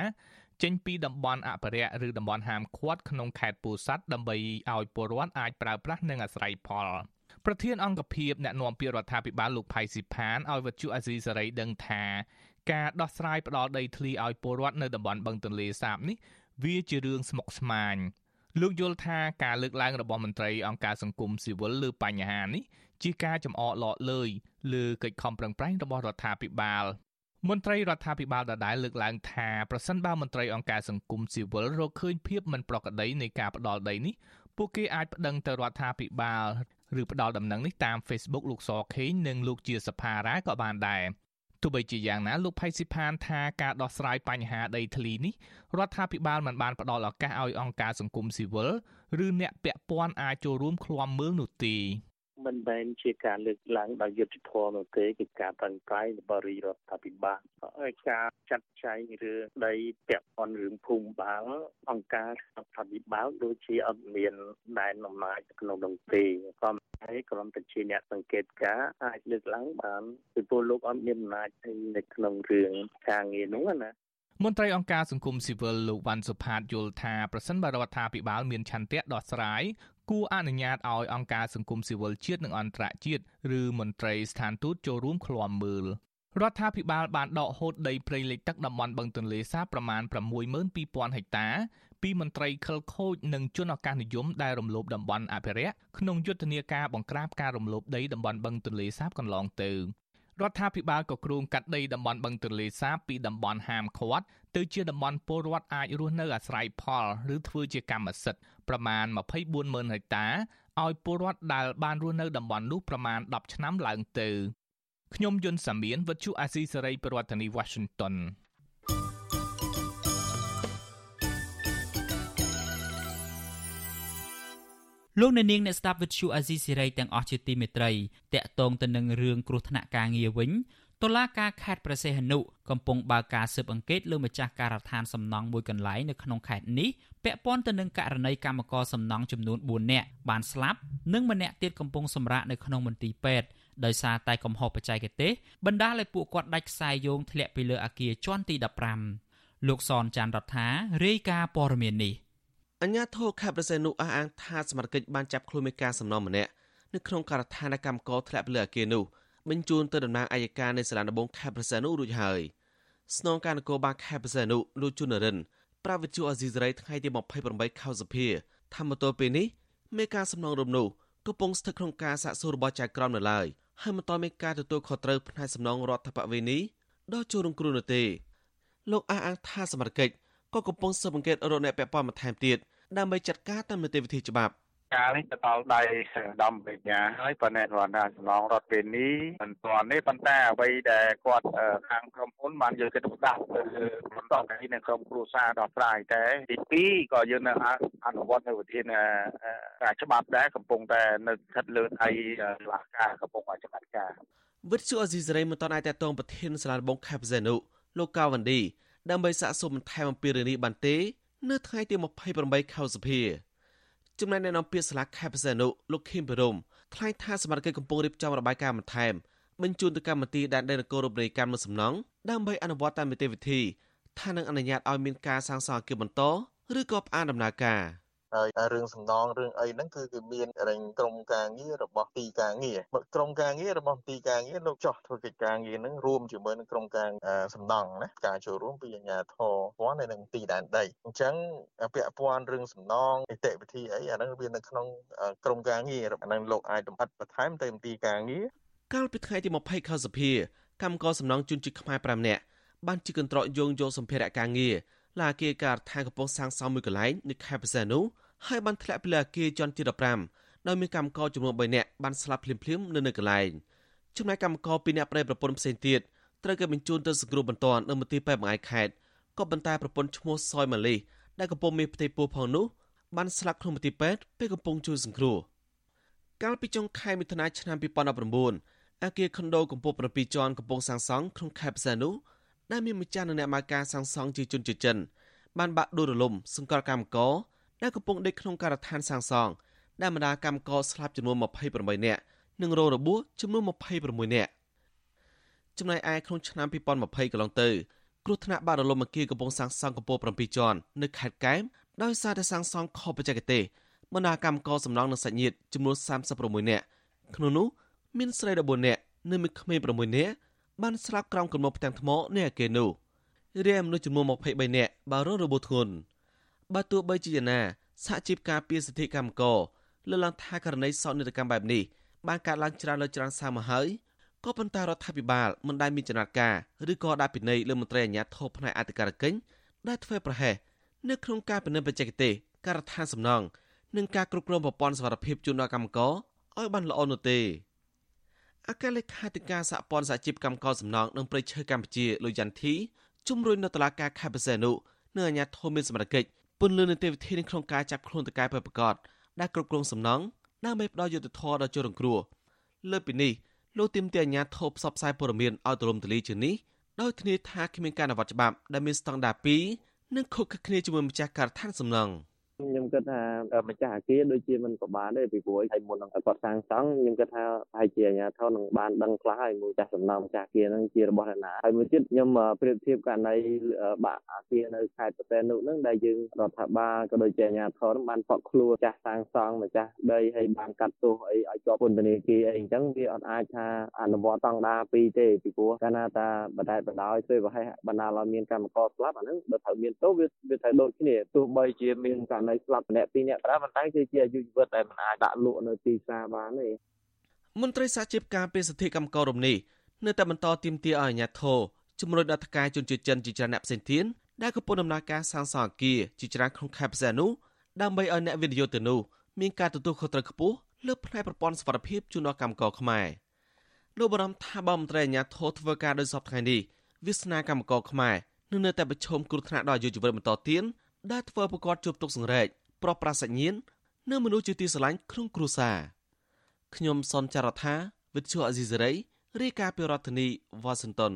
ចេញពីតំបន់អភិរក្សឬតំបន់ហាមឃាត់ក្នុងខេត្តពោធិ៍សាត់ដើម្បីឲ្យពលរដ្ឋអាចប្រើប្រាស់និងអាស្រ័យផលប្រធានអង្គភិបអ្នកណែនាំពាក្យរដ្ឋាភិបាលលោកផៃស៊ីផានឲ្យវិទ្យុអាស៊ីសេរីដឹងថាការដោះស្រាយផ្ដាល់ដីធ្លីឲ្យពលរដ្ឋនៅតំបន់បឹងទន្លេសាបនេះវាជារឿងស្មុគស្មាញ លោកយល់ថាការលើកឡើងរបស់មន្ត្រីអង្គការសង្គមស៊ីវិលលើបញ្ហានេះជាការចំអកឡកលើយលើកិច្ចខំប្រឹងប្រែងរបស់រដ្ឋាភិបាលមន្ត្រីរដ្ឋាភិបាលដដែលលើកឡើងថាប្រសិនបើមន្ត្រីអង្គការសង្គមស៊ីវិលរកឃើញភាពមិនប្រក្រតីនៃការផ្ដាល់ដីនេះពួកគេអាចប្តឹងទៅរដ្ឋាភិបាលឬផ្ដាល់ដំណឹងនេះតាម Facebook លោកសខេងនិងលោកជាសភារាក៏បានដែរ ទោះបីជាយ៉ាងណាលោកផៃស៊ីផានថាការដោះស្រាយបញ្ហាដីធ្លីនេះរដ្ឋាភិបាលមិនបានផ្ដល់ឱកាសឲ្យអង្គការសង្គមស៊ីវិលឬអ្នកពាក់ព័ន្ធអាចចូលរួមឃ្លាំមើលនោះទេ មិនមែនជាការលើកឡើងដោយយុត្តិធម៌នោះទេគឺការប្រឹងប្រែងរបស់រាជរដ្ឋាភិបាលហើយការចាត់ចែងរឿងដីពាក់ព័ន្ធរឿងភូមិបាលអង្គការរដ្ឋាភិបាលដូចជាអត់មានដែនអំណាចក្នុងនោះទេក៏ហើយគ្រាន់តែជាអ្នកសង្កេតការអាចលើកឡើងបានពីពលលោកអត់មានអំណាចនៅក្នុងរឿងការងារនោះណាមន្ត្រីអង្គការសង្គមស៊ីវិលលោកវ៉ាន់សុផាតយល់ថាប្រសិនបើរដ្ឋាភិបាលមានឆន្ទៈដោះស្រាយ គួរអនុញ្ញាតឲ្យអង្គការសង្គមស៊ីវិលជាតិនិងអន្តរជាតិឬមន្ត្រីស្ថានទូតចូលរួមឃ្លាំមើលរដ្ឋាភិបាលបានដកហូតដីព្រៃលិចទឹកតំបន់បឹងទន្លេសាបប្រមាណ62000ហិកតាពីមន្ត្រីខិលខូចនិងជនឱកាសនិយមដែលរំលោភតំបន់អភិរក្សក្នុងយុទ្ធនាការបង្ក្រាបការរំលោភដីតំបន់បឹងទន្លេសាបកន្លងទៅរដ្ឋាភិបាលក៏គ្រោងកាត់ដីតំបន់បឹងទន្លេសាបពីតំបន់ហាមឃាត់ទៅជាតំបន់ពលរដ្ឋអាចរស់នៅអាស្រ័យផលឬធ្វើជាកម្មសិទ្ធិ ប្រមាណ240,000ហិកតាឲ្យពលរដ្ឋដែលបានរស់នៅតំបន់នោះប្រមាណ10ឆ្នាំឡើងទៅខ្ញុំយុនសាមៀនវិទ្យុអាស៊ីសេរីប្រធានាធិបតី Washington លោកអ្នកនាងអ្នកស្ដាប់វិទ្យុអាស៊ីសេរីទាំងអស់ជាទីមេត្រីតកតងទៅនឹងរឿងគ្រោះថ្នាក់ការងារវិញ តុលាការខេត្តប្រសេះហនុកំពុងបើកការស៊ើបអង្កេតលើម្ចាស់ការដ្ឋានសំណង់មួយកន្លែងនៅក្នុងខេត្តនេះពាក់ព័ន្ធទៅនឹងករណីកម្មករសំណង់ចំនួន4នាក់បានស្លាប់និងម្នាក់ទៀតកំពុងសម្រាកនៅក្នុងមន្ទីរពេទ្យដោយសារតែកំហុសបច្ចេកទេសបណ្ដាលឲ្យពួកគាត់ដាច់ខ្សែយោងធ្លាក់ពីលើអាគារជាន់ទី15លោកសនចាន់រដ្ឋារាយការណ៍ព័ត៌មាននេះអញ្ញាធរខេត្តប្រសេនុអះអាងថាសមត្ថកិច្ចបានចាប់ខ្លួនមេការសំណងម្នាក់នៅក្នុងការដ្ឋានកម្មករធ្លាក់ពីលើអាគារនោះ បញ្ជូនទៅតំណាងអัยការនៃសាលាដំបងខេត្តប្រសេនុរួចហើយស្នងការនគរបាលខេត្តប្រសេនុលោកជុនរិនប្រាវិទ្យុអាស៊ីសេរីថ្ងៃទី28ខែសភាធម្មទោពេលនេះមេការសំណងរំនោះកំពុងស្ថិតក្នុងការសាកសួររបស់ចៅក្រមនៅឡើយហើយមិនទាន់មានការទទួលខុសត្រូវផ្នែកសំណងរដ្ឋបវេនីដល់ចូលរងគ្រោះនោះទេលោកអះអាងថាសមត្ថកិច្ចក៏កំពុងស៊ើបអង្កេតរកអ្នកពាក់ព័ន្ធបន្ថែមទៀតដើម្បីចាត់ការតាមនីតិវិធីច្បាប់ ការនេះទៅដល់ដៃដំបញ្ញាហើយប៉ុន្តែរដ្ឋាភិបាលសំឡងរដ្ឋពេលនេះមិនទាន់ទេប៉ុន្តែអ្វីដែលគាត់ខាងក្រុមហ៊ុនបានយកចិត្តទុកដាក់ទៅបន្តការនៅក្រុមគ្រួសារដល់ស្រាយតែទី2ក៏យើងនៅអនុវត្តនៅវិធានការច្បាប់ដែរកំពុងតែនៅស្ថិតលើដៃស្លាកការកំពុងតែចំណាត់ការវិទ្យុអេស៊ីសេរីមិនទាន់អាចតតងប្រធានសាលាដំបងខេបហ្សេនុលោកកាវ៉ាន់ឌីដើម្បីសាកសួរបន្ថែមអំពីរឿងនេះបានទេ នៅថ្ងៃទី28ខែសភា ចំណែកអ្នកនាំពាក្យសាលាខេត្តបរសេនុលោកខៀមពិរមថ្លែងថាសមាជិកកំពុងរៀបចំរបាយការណ៍បន្ថែមបញ្ជូនទៅកម្មវិធីដែនដីនគររូបនីយកម្មមួយសំណងដើម្បីអនុវត្តតាមនីតិវិធីថានឹងអនុញ្ញាតឲ្យមានការសាងសង់អគារបន្តឬក៏ផ្អាកដំណើរការ។ ហើយរឿងសំណងរឿងអីហ្នឹងគឺគឺមានរែងក្រុមការងាររបស់ទីការងារក្រុមការងាររបស់ទីការងារលោកចោះធ្វើកិច្ចការងារហ្នឹងរួមជាមួយនឹងក្រុមការសំណងណាការចូលរួមពីអាជ្ញាធរព័ន្ធនៅនឹងទីដែនដីអញ្ចឹងពាក់ព័ន្ធរឿងសំណងនីតិវិធីអីអាហ្នឹងវានៅក្នុងក្រុមការងារអាហ្នឹងលោកអាចតំបត្តិបន្ថែមទៅទីការងារកាលពីថ្ងៃទី20ខែសភាកម្មករសំណងជនជាតិខ្មែរ5នាក់បានជិះកន្ត្រកយោងយកសម្ភារៈការងារ ឡាគារការដ្ឋានកំពង់សាងសង់មួយកន្លែងនៅខេត្តបរសេនុហើយបានធ្លាក់ពីលើអគារជាន់ទី15ដោយមានកម្មករចំនួន3នាក់បានស្លាប់ភ្លាមៗនៅនៅកន្លែងចំណែកកម្មករ2នាក់ប្តីប្រពន្ធផ្សេងទៀតត្រូវគេបញ្ជូនទៅសង្គ្រោះបន្ទាន់នៅមន្ទីរពេទ្យបង្អែកខេត្តក៏ប៉ុន្តែប្រពន្ធឈ្មោះសយម៉ាលីដែលកំពុងមានផ្ទៃពោះផងនោះបានស្លាប់ក្នុងមន្ទីរពេទ្យពេលកំពុងជួយសង្គ្រោះកាលពីចុងខែមិថុនាឆ្នាំ2019អគារខុនដូកម្ពស់7ជាន់កំពុងសាងសង់ក្នុងខេត្តផ្សេងនោះ ដែលមានម្ចាស់និងអ្នកម៉ាការសាងសង់ជាជនជាតិចិនបានបាក់ដួលរលំសង្កត់កម្មករដែលកំពុងដេកក្នុងការដ្ឋានសាងសង់ដែលបណ្ដាកម្មករស្លាប់ចំនួន28នាក់និងរងរបួសចំនួន26នាក់ចំណែកឯក្នុងឆ្នាំ2020កន្លងទៅគ្រោះថ្នាក់បាក់រលំអគារកំពុងសាងសង់កម្ពស់7ជាន់នៅខេត្តកែបដោយសារតែសាងសង់ខុសបច្ចេកទេសបណ្ដាកម្មករសំណងនិងសាច់ញាតិចំនួន36នាក់ក្នុងនោះមានស្រី14នាក់និងមានក្មេង6នាក់ បានស្លាប់ក្រោមគំនរផ្ទាំងថ្មនៃអគារនោះរាយមនុស្សចំនួន23នាក់បានរងរបួសធ្ងន់បើទោះបីជាយ៉ាងណាសហជីពការពារសិទ្ធិកម្មករលើកឡើងថាករណីសោកនាដកម្មបែបនេះបានកើតឡើងច្រើនលើច្រើនសារមកហើយក៏ប៉ុន្តែរដ្ឋាភិបាលមិនដែលមានចំណាត់ការឬក៏ដាក់ពិន័យលើមន្ត្រីអាជ្ញាធរផ្នែកអធិការកិច្ចដែលធ្វើប្រហែសនៅក្នុងការពិនិត្យបច្ចេកទេសការដ្ឋានសំណង់និងការគ្រប់គ្រងប្រព័ន្ធសុវត្ថិភាពជូនដល់កម្មករឲ្យបានល្អនោះទេ អគ្គលេខាធិការសហព័ន្ធសហជីពកម្មករសំណង់និងប្រៃឈើកម្ពុជាលោកយ៉ាន់ធីជំរុញនៅតុលាការខេត្តបរសេនុនិងអាជ្ញាធរមានសមត្ថកិច្ចពន្យល់នីតិវិធីក្នុងការចាប់ខ្លួនតកែប្រកបដែលគ្រប់គ្រងសំណង់ដើម្បីផ្ដល់យុត្តិធម៌ដល់ជនរងគ្រោះលើពីនេះលោកទីមទាអាញាធបផ្សព្វផ្សាយព័ត៌មានឲ្យទូលំទូលាយជាងនេះដោយធានាថាគ្មានការអនុវត្តច្បាប់ដែលមានស្តង់ដារ2និងខុសគ្នាជាមួយម្ចាស់ការដ្ឋានសំណង់។ ខ្ញុំគិតថាម្ចាស់អាគារដូចជាមិនប្របានទេពីព្រោះហើយមុននឹងគាត់សាងសង់ខ្ញុំគិតថាហើយជាអាជ្ញាធរនឹងបានដឹងខ្លះហើយមួយចាស់សំណង់ម្ចាស់អាគារហ្នឹងជារបស់អ្នកណាហើយមួយទៀតខ្ញុំប្រៀបធៀបករណីបាក់អាគារនៅខេត្តប្រទេសនោះហ្នឹងដែលយើងរដ្ឋាភិបាលក៏ដូចជាអាជ្ញាធរបានផកខ្លួនចាស់សាងសង់ម្ចាស់ដីហើយបានកាត់ទោសអីឲ្យជាប់ពន្ធនាគារអីអញ្ចឹងវាអត់អាចថាអនុវត្តតង់ដាពីរទេពីព្រោះកាលណាតាបដែតបដោយធ្វើប្រហែលបណ្ដាលឲ្យមានកម្មករស្លាប់អាហ្នឹងបើត្រូវមានទោសវាវាត្រូវដូចគ្នាទោះបីជាមានករណីស្លាប់ម្នាក់ពីរនាក់ប្រើប៉ុន្តែគឺជាអាយុជីវិតដែលមិនអាចដាក់លក់នៅទីផ្សារបានទេមន្ត្រីសហជីពការពារសិទ្ធិកម្មកររំនេះនៅតែបន្តទាមទារឲ្យអាជ្ញាធរជំរុញដល់ថការជនជាតិចិនជាច្រើនអ្នកផ្សេងទៀតដែលកំពុងដំណើរការសាងសង់អគារជាច្រើនក្នុងខេត្តផ្សេងនោះដើម្បីឲ្យអ្នកវិនិយោគទៅនោះមានការទទួលខុសត្រូវខ្ពស់លើផ្នែកប្រព័ន្ធសុវត្ថិភាពជូនដល់កម្មករខ្មែរលោកបារម្ភថាបើមន្ត្រីអាជ្ញាធរធ្វើការដោយសពថ្ងៃនេះវាសនាកម្មករខ្មែរនឹងនៅតែប្រឈមគ្រោះថ្នាក់ដល់អាយុជីវិតបន្តទៀត ដែលធ្វើឲ្យពួកគាត់ជួបទុក្ខសង្រេចប្រុសប្រាសញ្ញាណនិងមនុស្សជាទីស្រឡាញ់ក្នុងគ្រួសារខ្ញុំសនចាររថាវិទ្យុអេស៊ីសេរីរាយការណ៍ពីរដ្ឋធានីវ៉ាស៊ីនតោន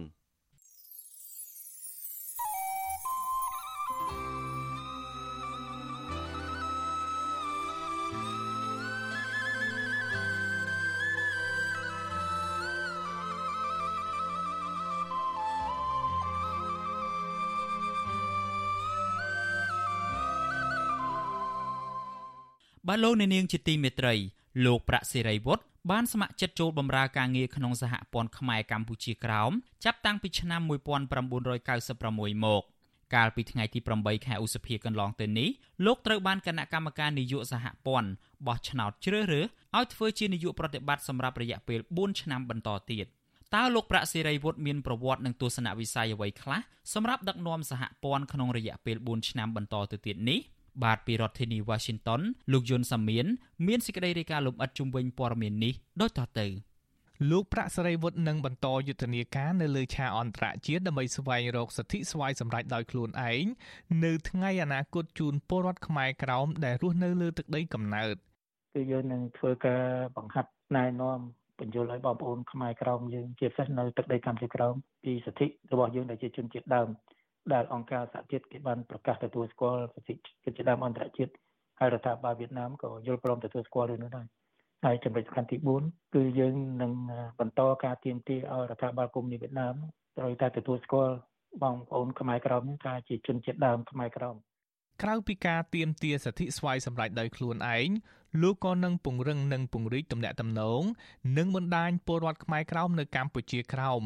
បាទលោកអ្នកនាងជាទីមេត្រីលោកប្រាក់សេរីវុឌ្ឍបានស្ម័គ្រចិត្តចូលបម្រើការងារក្នុងសហព័ន្ធខ្មែរកម្ពុជាក្រោមចាប់តាំងពីឆ្នាំ1996មកកាលពីថ្ងៃទី8ខែឧសភាកន្លងទៅនេះលោកត្រូវបានគណៈកម្មការនយោបាយសហព័ន្ធបោះឆ្នោតជ្រើសរើសឲ្យធ្វើជានាយកប្រតិបត្តិសម្រាប់រយៈពេល4ឆ្នាំបន្តទៀតតើលោកប្រាក់សេរីវុឌ្ឍមានប្រវត្តិនិងទស្សនវិស័យអ្វីខ្លះសម្រាប់ដឹកនាំសហព័ន្ធក្នុងរយៈពេល4ឆ្នាំបន្តទៅទៀតនេះ បាទពីរដ្ឋធានី Washington លោកយុនសាមៀនមានសេចក្តីរាយការណ៍លម្អិតជុំវិញព័ត៌មាននេះដូចតទៅលោកប្រាក់សេរីវុឌ្ឍនឹងបន្តយុទ្ធនាការនៅលើឆាកអន្តរជាតិដើម្បីស្វែងរកសិទ្ធិស្វ័យសម្រេចដោយខ្លួនឯងនៅថ្ងៃអនាគតជូនពលរដ្ឋខ្មែរក្រោមដែលរស់នៅលើទឹកដីកំណើតគឺយើងនឹងធ្វើការបង្ហាត់ណែនាំបញ្យល់ឲ្យបងប្អូនខ្មែរក្រមយើងជាពិសេសនៅទឹកដីកម្ពុជាក្រមពីសិទ្ធិរបស់យើងដែលជាជនជាតិដើម ដែលអង្គការសហជាតិគេបានប្រកាសទទួលស្គាល់សិទ្ធិជនជាតិដើមអន្តរជាតិហើយរដ្ឋាភិបាលវៀតណាមក៏យល់ព្រមទទួលស្គាល់រឿងនោះដែរហើយចំណុចសំខាន់ទី4គឺយើងនឹងបន្តការទៀមទាឲ្យរដ្ឋាភិបាលកុម្មុយនីសវៀតណាមត្រូវតែទទួលស្គាល់បងប្អូនខ្មែរក្រមថាជាជនជាតិដើមខ្មែរក្រមក្រៅពីការទៀមទាសិទ្ធិស្វ័យសម្រេចដោយខ្លួនឯង លោកក៏នឹងពង្រឹងនិងពង្រីកទំនាក់ទំនងនិងបណ្ដាញពលរដ្ឋខ្មែរក្រោមនៅកម្ពុជាក្រោម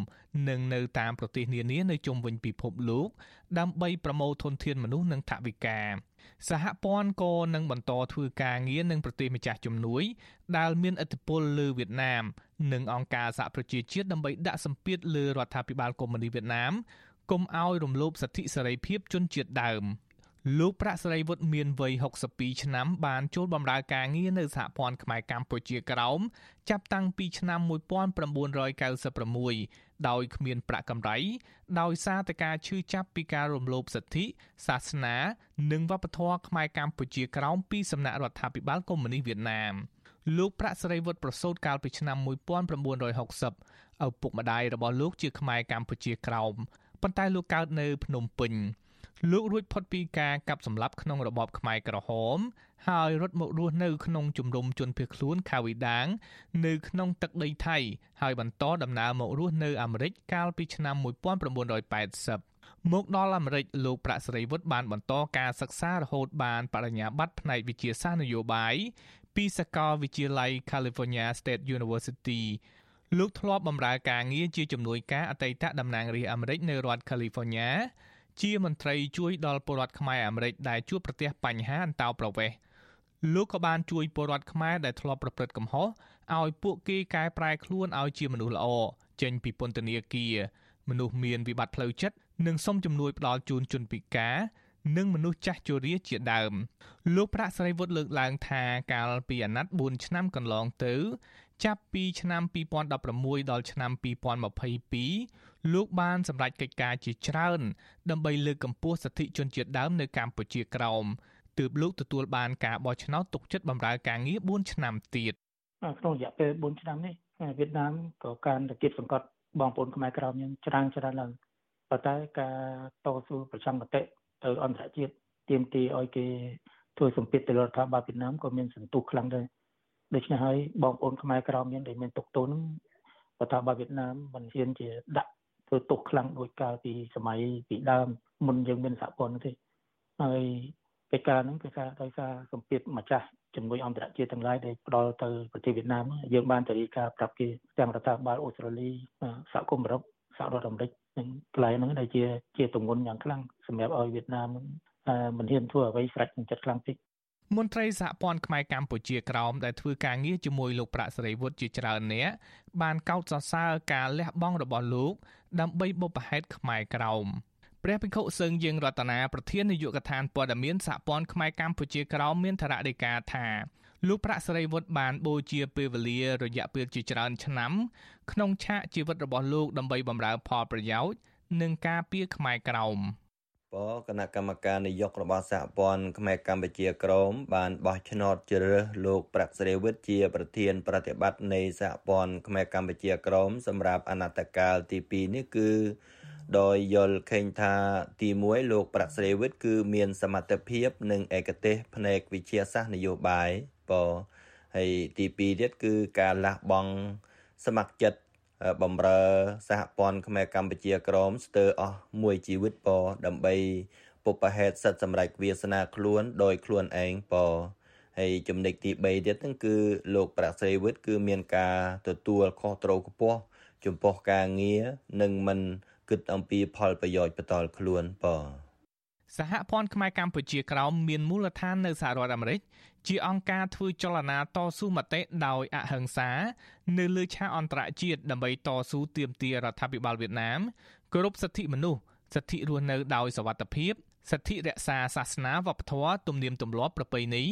និងនៅតាមប្រទេសនានានៅជុំវិញពិភពលោកដើម្បីប្រមូលធនធានមនុស្សនិងថវិកាសហព័ន្ធក៏នឹងបន្តធ្វើការងារនឹងប្រទេសម្ចាស់ជំនួយដែលមានឥទ្ធិពលលើវៀតណាម និងអង្គការសហប្រជាជាតិដើម្បីដាក់សម្ពាធលើរដ្ឋាភិបាលកុម្មុយនីសវៀតណាមកុំឲ្យរំលោភសិទ្ធិសេរីភាពជនជាតិដើម។ លោកប្រាក់សេរីវុឌ្ឍមានវ័យ62ឆ្នាំបានចូលបម្រើការងារនៅសហព័ន្ធខ្មែរកម្ពុជាក្រោមចាប់តាំងពីឆ្នាំ1996ដោយគ្មានប្រាក់កម្រៃដោយសារតែការឈឺចាប់ពីការរំលោភសិទ្ធិសាសនា និងវប្បធម៌ខ្មែរកម្ពុជាក្រោមពីសំណាក់រដ្ឋាភិបាលកុម្មុយនីសវៀតណាមលោកប្រាក់សេរីវុឌ្ឍប្រសូតកាលពីឆ្នាំ1960ឪពុកម្ដាយរបស់លោកជាខ្មែរកម្ពុជាក្រោមប៉ុន្តែលោកកើតនៅភ្នំពេញ លោករួចផុតពីការកាប់សម្លាប់ក្នុងរបបខ្មែរក្រហម ហើយរត់មករស់នៅក្នុងជំរំជនភៀសខ្លួនខាវីដាង នៅក្នុងទឹកដីថៃ ហើយបន្តដំណើរមករស់នៅអាមេរិកកាលពីឆ្នាំ1980មកដល់អាមេរិកលោកប្រាក់សេរីវុឌ្ឍបានបន្តការសិក្សារហូតបានបរិញ្ញាបត្រផ្នែកវិទ្យាសាស្ត្រនយោបាយពីសាកលវិទ្យាល័យ California State University លោកធ្លាប់បម្រើការងារជាជំនួយការអតីតតំណាងរាស្ត្រអាមេរិកនៅរដ្ឋ California ជាមន្ត្រីជួយដល់ពលរដ្ឋខ្មែរអាមេរិកដែលជួបប្រទះបញ្ហាអន្តោប្រវេសន៍លោកក៏បានជួយពលរដ្ឋខ្មែរដែលធ្លាប់ប្រព្រឹត្តកំហុសឲ្យពួកគេកែប្រែខ្លួនឲ្យជាមនុស្សល្អចេញពីពន្ធនាគារមនុស្សមានវិបត្តិផ្លូវចិត្តនិងសុំជំនួយផ្ដល់ជូនជនពិការនិងមនុស្សចាស់ជរាជាដើម លោកប្រាក់ស្រីវុឌ្ឍលើកឡើងថាកាលពីអាណត្តិ4ឆ្នាំកន្លងទៅ ចាប់ពីឆ្នាំ2016ដល់ឆ្នាំ2022 លោកបានសម្រេចកិច្ចការជាច្រើន ដើម្បីលើកកម្ពស់សិទ្ធិជនជាតិដើមនៅកម្ពុជាក្រោមទើបលោកទទួលបានការបោះឆ្នោតទុកចិត្តបម្រើការងារ4ឆ្នាំទៀតក្នុងរយៈពេល4ឆ្នាំនេះវៀតណាមក៏ការរកៀបសង្កត់បងប្អូនខ្មែរក្រោមយើងច្រើនច្រើនឡើងប៉ុន្តែការតស៊ូប្រចាំមតិទៅអន្តរជាតិទាមទារឲ្យគេធ្វើសម្ពាធទៅលើរដ្ឋាភិបាលវៀតណាមក៏មានសន្ទុះខ្លាំងដែរដូច្នេះហើយបងប្អូនខ្មែរក្រមយើងដែលមានទុកទោសនឹងរដ្ឋាភិបាលវៀតណាមមិនហ៊ានជាដាក់ ធ្វើទុកខ្លាំងដូចកាលពីសម័យពីដើមមុនយើងមានសហព័ន្ធទេហើយកិច្ចការហ្នឹងគឺថាដោយសារសម្ពាធម្ចាស់ជំនួយអន្តរជាតិទាំងឡាយដែលផ្ដល់ទៅប្រទេសវៀតណាមយើងបានទៅរីកាប្រាប់គេទាំងរដ្ឋាភិបាលអូស្ត្រាលីសហគមន៍អឺរ៉ុបសហរដ្ឋអាមេរិកនិងកន្លែងហ្នឹងដែលជាជាទម្ងន់យ៉ាងខ្លាំងសម្រាប់ឲ្យវៀតណាមមិនហ៊ានធ្វើអ្វីស្រេចនឹងចិត្តខ្លាំងពេក មន្ត្រីសហព័ន្ធខ្មែរកម្ពុជាក្រោមដែលធ្វើការងារជាមួយលោកប្រាក់សេរីវុឌ្ឍជាច្រើនអ្នកបានកោតសរសើរការលះបង់របស់លោក ដើម្បីបុព្វហេតុខ្មែរក្រោមព្រះភិក្ខុសឹងយើងរតនាប្រធាននាយកដ្ឋានព័ត៌មានសហព័ន្ធខ្មែរកម្ពុជាក្រោមមានថ្នាក់ដឹកការថាលោកប្រាក់សេរីវុឌ្ឍបានបូជាពេលវេលារយៈពេលជាច្រើនឆ្នាំក្នុងឆាកជីវិតរបស់លោកដើម្បីបម្រើផលប្រយោជន៍និងការពារខ្មែរក្រោម។ បគណៈកម្មការនយោបាយរបស់សហព័ន្ធខ្មែរកម្ពុជាក្រមបានបោះឆ្នោតជ្រើសរើសលោកប្រាក់ស្រីវិទ្យជាប្រធាន ប្រតិបត្តិនៃសហព័ន្ធខ្មែរកម្ពុជាក្រមសម្រាប់អនត្តកាលទី2នេះគឺដោយយល់ឃើញថាទី1លោកប្រាក់ស្រីវិទ្យគឺមានសមត្ថភាព និងឯកទេសផ្នែកវិទ្យាសាស្ត្រនយោបាយបហើយទី2ទៀតគឺការលះបង់សមត្ថចិត្ត បំរើសហព័ន្ធខ្មែរកម្ពុជាក្រមស្ទើរអស់មួយជីវិតពដើម្បីពុបហេតុសិទ្ធសម្រេចវាសនាខ្លួនដោយខ្លួនឯងពហើយចំណុចទី3ទៀតហ្នឹងគឺលោកប្រាក់ស្រីវិទ្យគឺមានការទទួលខុសត្រូវខ្ពស់ចំពោះការងារនិងមិនគិតអំពីផលប្រយោជន៍បន្តខ្លួនពសហព័ន្ធខ្មែរកម្ពុជាក្រោមមានមូលដ្ឋាននៅសហរដ្ឋអាមេរិក ជាអង្គការធ្វើចលនាតស៊ូមតិដោយអហិង្សា នៅលើឆាកអន្តរជាតិដើម្បីតស៊ូទាមទាររដ្ឋាភិបាលវៀតណាមគោរពសិទ្ធិមនុស្សសិទ្ធិរស់នៅដោយសវត្ថិភាពសិទ្ធិរក្សាសាសនាវប្បធម៌ទំនៀមទម្លាប់ប្រពៃណី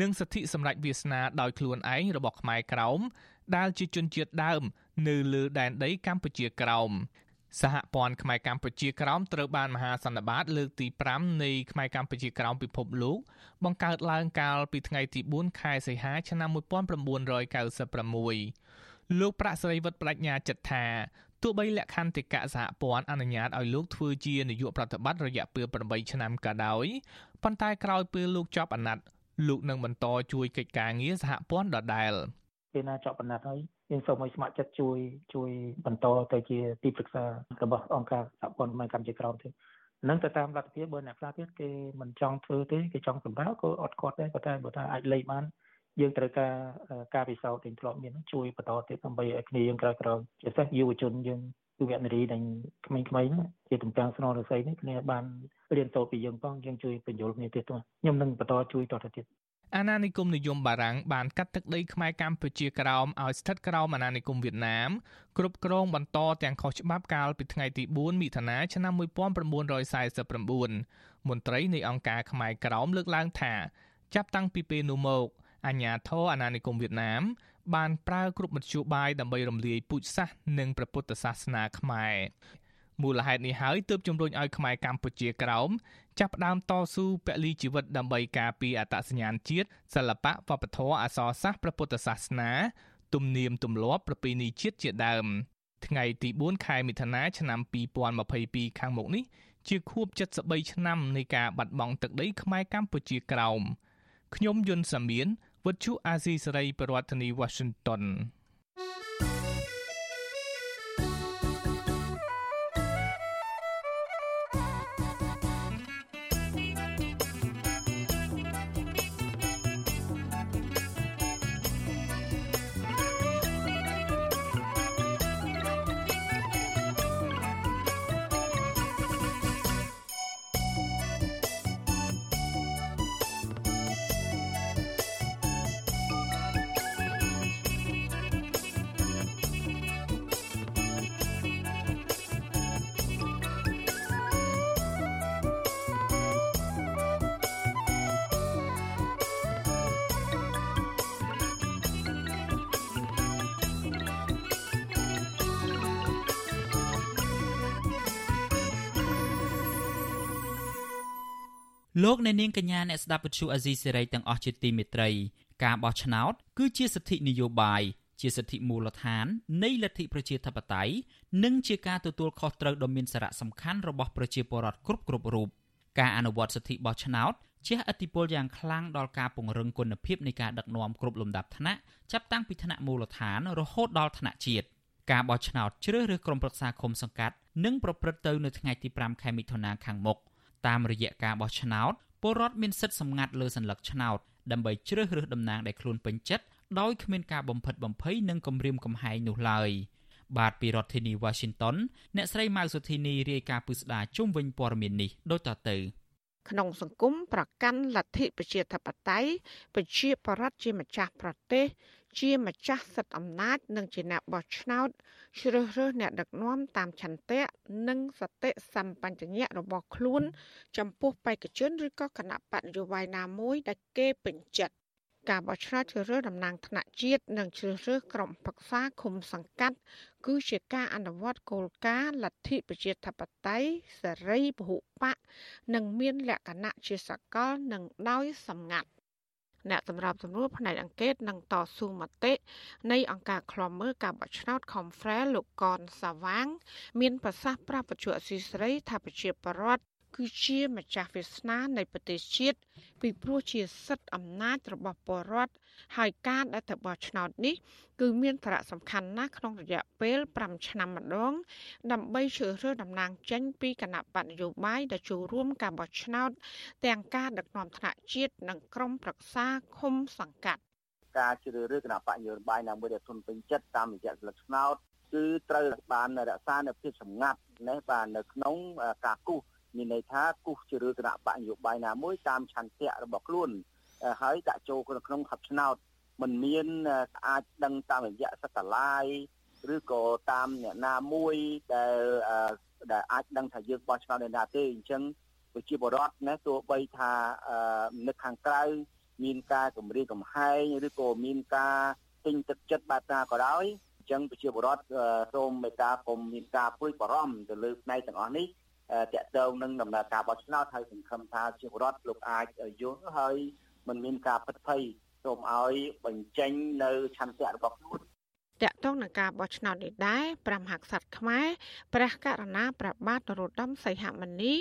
និងសិទ្ធិសម្រេចវាសនាដោយខ្លួនឯងរបស់ខ្មែរក្រោមដែលជាជនជាតិដើម នៅលើដែនដីកម្ពុជាក្រោម សហព័ន្ធខ្មែរកម្ពុជាក្រោមត្រូវបានមហាសន្និបាត លើកទី5នៃខ្មែរកម្ពុជាក្រោមពិភពលោកបង្កើតឡើងកាលពីថ្ងៃទី4ខែសីហាឆ្នាំ1996លោកប្រាក់ស្រីវុឌ្ឍប្រាជ្ញាចិត្តថាទោះបីលក្ខន្តិកៈសហព័ន្ធអនុញ្ញាតឲ្យលោកធ្វើជានាយកប្រតិបត្តិរយៈពេល8ឆ្នាំក៏ដោយប៉ុន្តែក្រោយពេលលោកចប់អាណត្តិលោកនឹងបន្តជួយកិច្ចការងារសហព័ន្ធដដែល ពេលណាចប់អាណត្តិហើយយើងសូមឲ្យស្ម័គ្រចិត្តជួយជួយបន្តទៅជាទីប្រឹក្សារបស់អង្គការសហព័ន្ធកម្ពុជាក្រោមទៀតនឹងទៅតាមលទ្ធភាពបើអ្នកខ្លះទៀតគេមិនចង់ធ្វើទេគេចង់សម្រាប់ក៏អត់គាត់ដែរប៉ុន្តែបើថាអាចលេខបានយើងត្រូវការការពិសោធន៍ទាំងធ្លាប់មានជួយបន្តទៀតដើម្បីឲ្យគ្នាយើងក្រោយក្រោយជាពិសេសយុវជនយើងយុវនារីដែលក្មេងៗជាតំពាំងស្នងរស័យនេះគ្នាបានរៀនសូត្រពីយើងផងយើងជួយបញ្យល់គ្នាទៀតទៅខ្ញុំនឹងបន្តជួយតទៅទៀត អាណានិគមនិយមបារាំងបានកាត់ទឹកដីខ្មែរកម្ពុជាក្រោមឲ្យស្ថិតក្រោមអាណានិគមវៀតណាមគ្រប់គ្រងបន្តទាំងខុសច្បាប់កាលពីថ្ងៃទី4មិថុនាឆ្នាំ1949មន្ត្រីនៃអង្គការខ្មែរក្រោមលើកឡើងថា ចាប់តាំងពីពេលនោះមកអាញាធរអាណានិគមវៀតណាម បានប្រើគ្រប់មធ្យោបាយដើម្បីរំលាយពូជសាសន៍និងព្រះពុទ្ធសាសនាខ្មែរ មូលហេតុនេះហើយទើបជំរុញឲ្យខ្មែរកម្ពុជាក្រោមចាប់ផ្ដើមតស៊ូពលីជីវិតដើម្បីការពារអត្តសញ្ញាណជាតិសិល្បៈវប្បធម៌អក្សរសាស្ត្រព្រះពុទ្ធសាសនា ទំនៀមទម្លាប់ប្រពៃណីជាតិជាដើម ថ្ងៃទី4ខែមិថុនាឆ្នាំ2022ខាងមុខនេះជាខួប73ឆ្នាំនៃការបាត់បង់ទឹកដីខ្មែរកម្ពុជាក្រោមខ្ញុំយុនសាមៀនវុទ្ធុអាស៊ីសេរីប្រធានាធិបតី Washington លោកអ្នកនាងកញ្ញាអ្នកស្ដាប់វិទ្យុអាស៊ីសេរីទាំងអស់ជាទីមេត្រីការបោះឆ្នោតគឺជាសិទ្ធិនយោបាយជាសិទ្ធិមូលដ្ឋាននៃលទ្ធិប្រជាធិបតេយ្យនិងជាការទទួលខុសត្រូវដ៏មានសារៈសំខាន់របស់ប្រជាពលរដ្ឋគ្រប់គ្រប់រូបការអនុវត្តសិទ្ធិបោះឆ្នោតជះឥទ្ធិពលយ៉ាងខ្លាំងដល់ការពង្រឹងគុណភាពនៃការដឹកនាំគ្រប់លំដាប់ថ្នាក់ចាប់តាំងពីថ្នាក់មូលដ្ឋានរហូតដល់ថ្នាក់ជាតិការបោះឆ្នោតជ្រើសរើសក្រុមប្រឹក្សាឃុំសង្កាត់នឹងប្រព្រឹត្តទៅនៅថ្ងៃទី5ខែមិថុនាខាងមុខ តាមរយៈការបោះឆ្នោតពលរដ្ឋមានសិទ្ធិសម្ងាត់លើសញ្ញាឆ្នោតដើម្បីជ្រើសរើសតំណាងដែលខ្លួនពេញចិត្តដោយគ្មានការបំផិតបំភ័យនិងគំរាមកំហែងនោះឡើយបាទពីរដ្ឋធានី Washington អ្នកស្រីម៉ៅសុធីនីរាយការណ៍ពីស្ដាជុំវិញព័ត៌មាននេះដូចតទៅក្នុងសង្គមប្រកាន់លទ្ធិប្រជាធិបតេយ្យប្រជាបរតជាម្ចាស់ប្រទេស ជាម្ចាស់សិទ្ធិអំណាចនិងជាអ្នកបោះឆ្នោតជ្រើសរើសអ្នកដឹកនាំតាមឆន្ទៈនិងសតិសម្បញ្ញៈរបស់ខ្លួន ចំពោះបេក្ខជនឬក៏គណៈបកនយោបាយណាមួយដែលគេពេញចិត្តការបោះឆ្នោតជ្រើសរើសតំណាងថ្នាក់ជាតិនិងជ្រើសរើសក្រុមប្រឹក្សាឃុំសង្កាត់ គឺជាការអនុវត្តគោលការណ៍លទ្ធិប្រជាធិបតេយ្យសេរីពហុបកនិងមានលក្ខណៈជាសកលនិងដោយសម្ងាត់ អ្នកសម្របសម្រួលផ្នែកអង្គការនិងតស៊ូមតិនៃអង្គការឃ្លាំមើលការបោះឆ្នោត Confrel លោកកនសាវាង មានប្រសាសន៍ប្រាប់បច្ចុប្បន្នស៊ីស្រីថាប្រជាពលរដ្ឋ គឺជាម្ចាស់វាសនានៃប្រទេសជាតិពីព្រោះជាសិទ្ធិអំណាចរបស់ពលរដ្ឋហើយការដែលទៅបោះឆ្នោតនេះ គឺមានសារៈសំខាន់ណាស់ក្នុងរយៈពេល5ឆ្នាំម្ដង ដើម្បីជ្រើសរើសតំណាងចេញពីគណៈបកនយោបាយដែលចូលរួមការបោះឆ្នោត ទាំងការដឹកនាំថ្នាក់ជាតិនិងក្រុមប្រឹក្សាឃុំសង្កាត់ការជ្រើសរើសគណៈបកនយោបាយណាមួយដែលទុនពេញចិត្តតាមរយៈស្លឹកឆ្នោតគឺត្រូវបានរក្សានៅភាពសម្ងាត់នេះបាទនៅក្នុងការគូស មានន័យថាគូសជ្រើសគណៈបកនយោបាយណាមួយតាមឆន្ទៈរបស់ខ្លួនហើយដាក់ចូលក្នុងហັບឆ្នោតมันមានអាចដឹងតាមរយៈសកលាយឬក៏តាមអ្នកណាមួយដែលដែលអាចដឹងថាយើងបោះឆ្នោតនៅណាទេអញ្ចឹងប្រជាពលរដ្ឋណាទោះបីថានៅខាងក្រៅមានការគម្រាមកំហែងឬក៏មានការទិញទឹកចិត្តបែបណាក៏ដោយអញ្ចឹងប្រជាពលរដ្ឋសូមមេត្តាកុំមានការព្រួយបារម្ភទៅលើផ្នែកទាំងអស់នេះ តកតងនឹងដំណើរការបោះឆ្នោតហើយសង្ឃឹមថាប្រជាពលរដ្ឋលោកអាចយល់ហើយមិនមានការពិតភ័យសូមឲ្យបញ្ចេញនៅឆន្ទៈរបស់ខ្លួនតកតងនឹងការបោះឆ្នោតនេះដែរព្រះមហាក្សត្រខ្មែរព្រះករណាព្រះបាទនរោត្តមសីហមុនី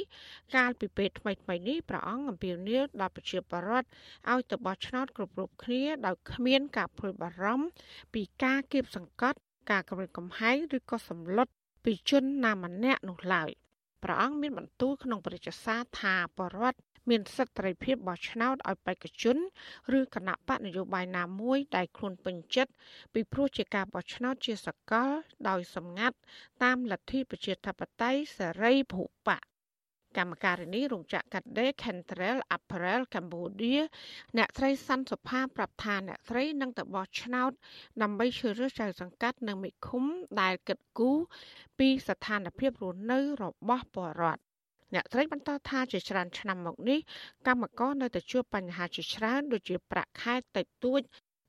កាលពីពេលថ្មីថ្មីនេះព្រះអង្គអំពាវនាវដល់ប្រជាពលរដ្ឋឲ្យទៅបោះឆ្នោតគ្រប់រូបគ្នាដោយគ្មានការព្រួយបារម្ភពីការគៀបសង្កត់ការគំរាមកំហែងឬក៏សម្លុតពីជនណាម្នាក់នោះឡើយ ព្រះអង្គមានបន្ទូលក្នុងព្រះរាជសារថាបរដ្ឋមានសិទ្ធិសេរីភាពបោះឆ្នោតឲ្យបេក្ខជន ឬគណៈបកនយោបាយណាមួយដែលខ្លួនពេញចិត្តពីព្រោះជាការបោះឆ្នោតជាសកលដោយសម្ងាត់តាមលទ្ធិប្រជាធិបតេយ្យសេរីភូប៉ា កម្មការនីរោងចក្រកាត់ដេរ Cantrell Apparel Cambodia អ្នកស្រីសាន់សុផាប្រាប់ថាអ្នកស្រីនឹងទៅបោះឆ្នោតដើម្បីជ្រើសរើសចៅសង្កាត់នៅមេឃុំដែលគិតគូរពីស្ថានភាពរស់នៅរបស់ពលរដ្ឋអ្នកត្រីបន្តថាជាច្រើនឆ្នាំមកនេះកម្មករនៅតែជួបបញ្ហាជាច្រើនដូចជាប្រាក់ខែតិចតួច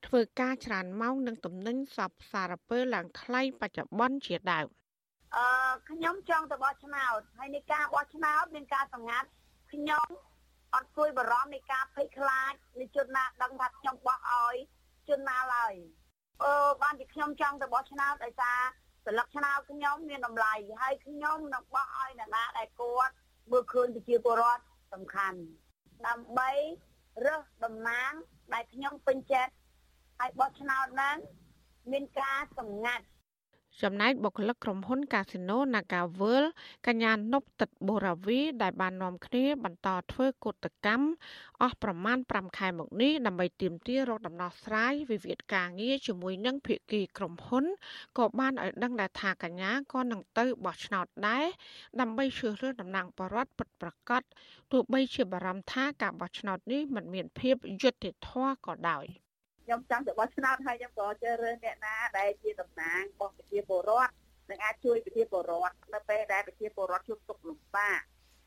ធ្វើការច្រើនម៉ោងនិងទំនិញសពសារពើឡើងថ្លៃបច្ចុប្បន្នជាដើម អឺខ្ញុំចង់ទៅបោះឆ្នោតហើយនៃការបោះឆ្នោតមានការសម្ងាត់ខ្ញុំអត់គួយបារម្ភនៃការភ័យខ្លាចនៃជនណាដឹងថាខ្ញុំបោះឲ្យជនណាឡើយអឺបានជាខ្ញុំចង់ទៅបោះឆ្នោតដោយសារស្លឹកឆ្នោតខ្ញុំមានតម្លៃហើយខ្ញុំនឹងបោះឲ្យអ្នកណាដែលគាត់មើលឃើញប្រជាពលរដ្ឋសំខាន់ដើម្បីរើសតំណាងដែលខ្ញុំពេញចិត្តហើយបោះឆ្នោតហ្នឹងមានការសម្ងាត់ ចំណែកបុគ្គលិកក្រុមហ៊ុនកាស៊ីណូ Naga World កញ្ញានប់ទឹកបូរាវី ដែលបាននាំគ្នាបន្តធ្វើកុតកម្មអស់ប្រមាណ5ខែមកនេះដើម្បីទាមទាររកដំណោះស្រាយវិវាទការងារជាមួយនឹងភាគីក្រុមហ៊ុនក៏បានឲ្យដឹងដែរថាកញ្ញាក៏នឹងទៅបោះឆ្នោតដែរដើម្បីជ្រើសរើសតំណាងបរដ្ឋពិតប្រាកដទោះបីជាបារម្ភថាការបោះឆ្នោតនេះមិនមានភាពយុត្តិធម៌ក៏ដោយ។ ខ្ញុំចង់ទៅបោះឆ្នោតហើយខ្ញុំក៏ជ្រើសរើសអ្នកណាដែលជាតំណាងរបស់ប្រជាពលរដ្ឋនិងអាចជួយប្រជាពលរដ្ឋនៅពេលដែលប្រជាពលរដ្ឋជួបទុក្ខលំបាក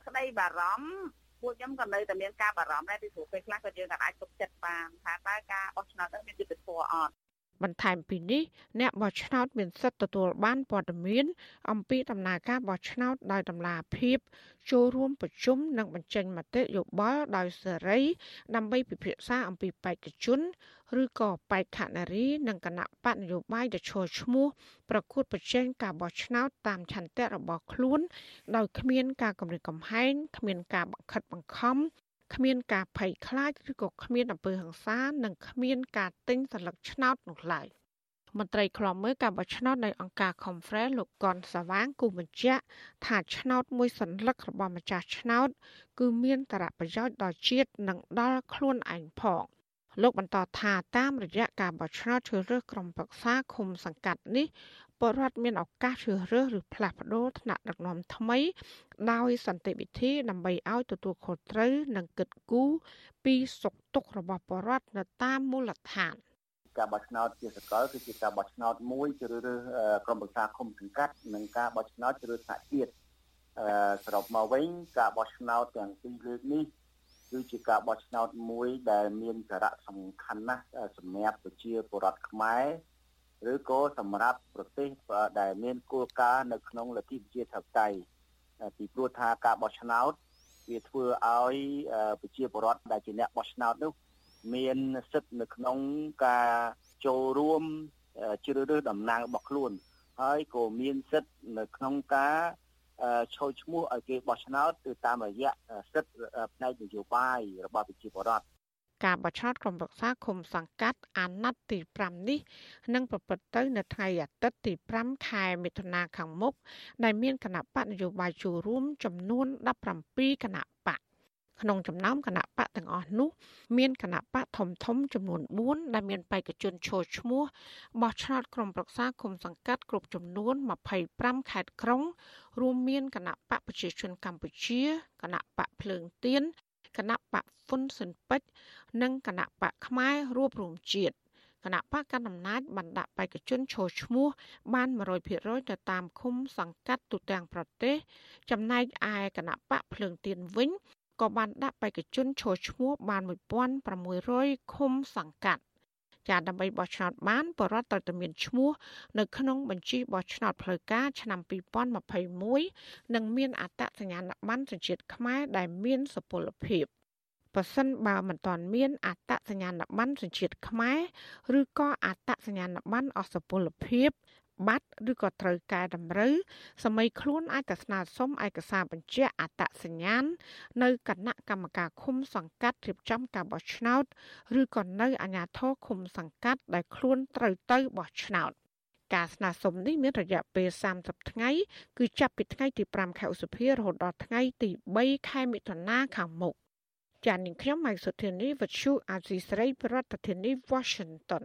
ក្តីបារម្ភពួកខ្ញុំក៏នៅតែមានការបារម្ភដែរពីព្រោះពេលខ្លះក៏យើងអាចទុកចិត្តបានថាតើការបោះឆ្នោតនឹងមានយុត្តិធម៌អត់ បន្ថែមពីនេះអ្នកបោះឆ្នោតមានសិទ្ធិទទួលបានព័ត៌មាន អំពីដំណើរការបោះឆ្នោតដោយតម្លាភាពចូលរួមប្រជុំនិងបញ្ចេញមតិយោបល់ដោយសេរី ដើម្បីពិភាក្សាអំពីបេក្ខជន ឬក៏បេក្ខនារីនិងគណៈបកនយោបាយដែលឈរឈ្មោះប្រកួតប្រជែងការបោះឆ្នោតតាមឆន្ទៈរបស់ខ្លួន ដោយគ្មានការគម្រាមកំហែងគ្មានការបង្ខិតបង្ខំ គ្មានការភ័យខ្លាចឬក៏គ្មានអំពើហិង្សានិងគ្មានការទិញសន្លឹកឆ្នោតនោះឡើយមន្ត្រីខ្លំមើលការបោះឆ្នោតនៅអង្គការ Conference លោកកនសាវាងគូបញ្ជាក់ថាឆ្នោតមួយសន្លឹករបស់ម្ចាស់ឆ្នោត គឺមានសារៈប្រយោជន៍ដល់ជាតិនិងដល់ខ្លួនឯងផងលោកបន្តថាតាមរយៈការបោះឆ្នោតជ្រើសរើសក្រុមប្រឹក្សាឃុំសង្កាត់នេះ ពលរដ្ឋមានឱកាសជ្រើសរើសឬផ្លាស់ប្ដូរថ្នាក់ដឹកនាំថ្មី ដោយសន្តិវិធីដើម្បីឲ្យទទួលខុសត្រូវនិងគិតគូរពីសុខទុក្ខរបស់ពលរដ្ឋនៅតាមមូលដ្ឋានការបោះឆ្នោតជាសកលគឺជាការបោះឆ្នោតមួយជ្រើសរើសក្រុមប្រឹក្សាឃុំសង្កាត់និងការបោះឆ្នោតជ្រើសថ្នាក់ជាតិអឺសរុបមកវិញការបោះឆ្នោតទាំងពីរលើកនេះគឺជាការបោះឆ្នោតមួយដែលមានសារៈសំខាន់ណាស់សម្រាប់ប្រជាពលរដ្ឋខ្មែរ ឬក៏សម្រាប់ប្រទេសដែលមានគោលការណ៍នៅក្នុងលទ្ធិប្រជាធិបតេយ្យពីព្រោះថាការបោះឆ្នោតវាធ្វើឲ្យប្រជាពលរដ្ឋដែលជាអ្នកបោះឆ្នោតនោះមានសិទ្ធិនៅក្នុងការចូលរួមជ្រើសរើសតំណាងរបស់ខ្លួន ហើយក៏មានសិទ្ធិនៅក្នុងការឈរឈ្មោះឲ្យគេបោះឆ្នោតគឺតាមរយៈសិទ្ធិផ្នែកនយោបាយរបស់ប្រជាពលរដ្ឋ ការបោះឆ្នោតក្រុមប្រឹក្សាឃុំសង្កាត់អាណត្តិទី5នេះនឹងប្រព្រឹត្តទៅនៅថ្ងៃអាទិត្យទី5ខែមិថុនាខាងមុខដែលមានគណៈបកនយោបាយចូលរួមចំនួន17គណៈបកក្នុងចំណោមគណៈបកទាំងអស់នោះមានគណៈបកធំធំចំនួន4ដែលមានបេក្ខជនចូលឈ្មោះបោះឆ្នោតក្រុមប្រឹក្សាគុំសង្កាត់គ្រប់ចំនួន25ខេត្តក្រុង រួមមានគណៈបកប្រជាជនកម្ពុជាគណៈបកភ្លើងទៀន គណៈបកហ្វុនស៊ិនពេជ្រនិងគណៈបកខ្មែររួបរวมជាតិគណៈបកកណ្ដាលអំណាចបានដាក់បេក្ខជនចូលឈ្មោះ បាន100%ទៅតាមឃុំសង្កាត់ទូទាំងប្រទេស ចំណែកឯគណៈបកភ្លើងទៀនវិញក៏បានដាក់បេក្ខជនចូលឈ្មោះបាន1600ឃុំសង្កាត់ ចាដើម្បីបោះឆ្នោតបានបរដ្ឋត្រូវតែមានឈ្មោះនៅក្នុងបញ្ជីបោះឆ្នោតផ្លូវការឆ្នាំ2021និងមានអត្តសញ្ញាណប័ណ្ណសញ្ជាតិខ្មែរដែលមានសុពលភាពប្រសិនបើមិនទាន់មានអត្តសញ្ញាណប័ណ្ណសញ្ជាតិខ្មែរឬក៏អត្តសញ្ញាណប័ណ្ណអសុពលភាព បាត់ឬក៏ត្រូវកែតម្រូវសម័យខ្លួនអាចទៅស្នើសុំឯកសារបញ្ជាក់អត្តសញ្ញាណនៅគណៈកម្មការឃុំសង្កាត់រៀបចំការបោះឆ្នោតឬក៏នៅអាជ្ញាធរឃុំសង្កាត់ដែលខ្លួនត្រូវទៅបោះឆ្នោតការស្នើសុំនេះមានរយៈពេល30ថ្ងៃ គឺចាប់ពីថ្ងៃទី5ខែឧសភារហូតដល់ថ្ងៃទី3ខែមិថុនាខាងមុខចាននាងខ្ញុំម៉ៃសុធានីវັດឈូអាស៊ីស្រីប្រធានាធិបតី Washington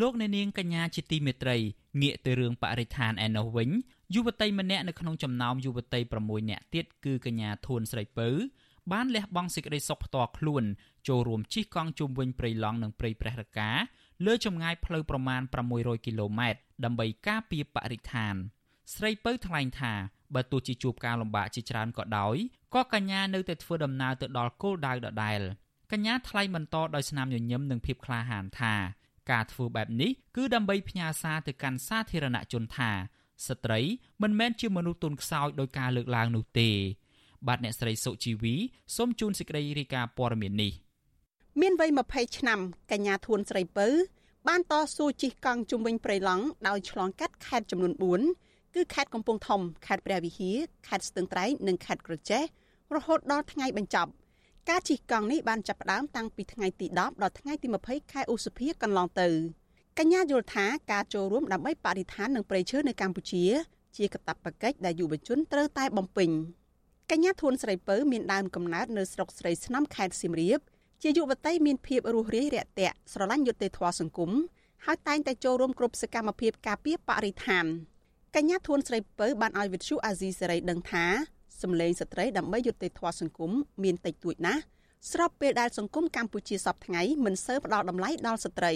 លោកអ្នកនាងកញ្ញាជាទីមេត្រីងាកទៅរឿងបរិស្ថានឯណោះវិញយុវតីម្នាក់នៅក្នុងចំណោមយុវតី6នាក់ទៀតគឺកញ្ញាធួនស្រីពៅបានលះបង់សេចក្តីសុខផ្ទាល់ខ្លួនចូលរួមជិះកង់ជុំវិញព្រៃឡង់និងព្រៃព្រះរកាលើចម្ងាយផ្លូវប្រមាណ600គីឡូម៉ែត្រដើម្បីការពារបរិស្ថាន ស្រីពៅថ្លែងថាបើទោះជាជួបការលំបាកជាច្រើនក៏ដោយក៏កញ្ញានៅតែធ្វើដំណើរទៅដល់គោលដៅដដែលកញ្ញាថ្លែងបន្តដោយស្នាមញញឹមនិងភាពក្លាហានថា ការធ្វើបែបនេះគឺដើម្បីផ្ញើសារទៅកាន់សាធារណជនថាស្ត្រីមិនមែនជាមនុស្សទុនខ្សោយដោយការលើកឡើងនោះទេ បាទអ្នកស្រីសុជីវីសូមជូនសេចក្តីរាយការណ៍ព័ត៌មាននេះមានវ័យ20ឆ្នាំកញ្ញាធួនស្រីពៅបានតស៊ូជិះកង់ជុំវិញព្រៃឡង់ដោយឆ្លងកាត់ខេត្តចំនួន4គឺខេត្តកំពង់ធំខេត្តព្រះវិហារខេត្តស្ទឹងត្រែងនិងខេត្តក្រចេះរហូតដល់ថ្ងៃបញ្ចប់ ការជិះកង់នេះបានចាប់ផ្ដើមតាំងពីថ្ងៃទី10ដល់ថ្ងៃទី20ខែឧសភាកន្លងទៅកញ្ញាយល់ថាការចូលរួមដើម្បីបរិស្ថាននិងប្រៃឈើនៅកម្ពុជា ជាកាតព្វកិច្ចដែលយុវជនត្រូវតែបំពេញកញ្ញាធួនស្រីពៅមានដើមកំណើតនៅស្រុកស្រីស្នំខេត្តសៀមរាបជាយុវតីមានភាពរស់រាយរាក់ទាក់ស្រឡាញ់យុត្តិធម៌សង្គមហើយតែងតែចូលរួមគ្រប់សកម្មភាពការពារបរិស្ថានកញ្ញាធួនស្រីពៅបានឲ្យវិទ្យុអាស៊ីសេរីដឹងថា សម្លេងស្ត្រីដើម្បីយុត្តិធម៌សង្គមមានតិចតួចណាស់ស្របពេលដែលសង្គមកម្ពុជាសពថ្ងៃមិនសូវផ្ដល់តម្លៃដល់ស្ត្រី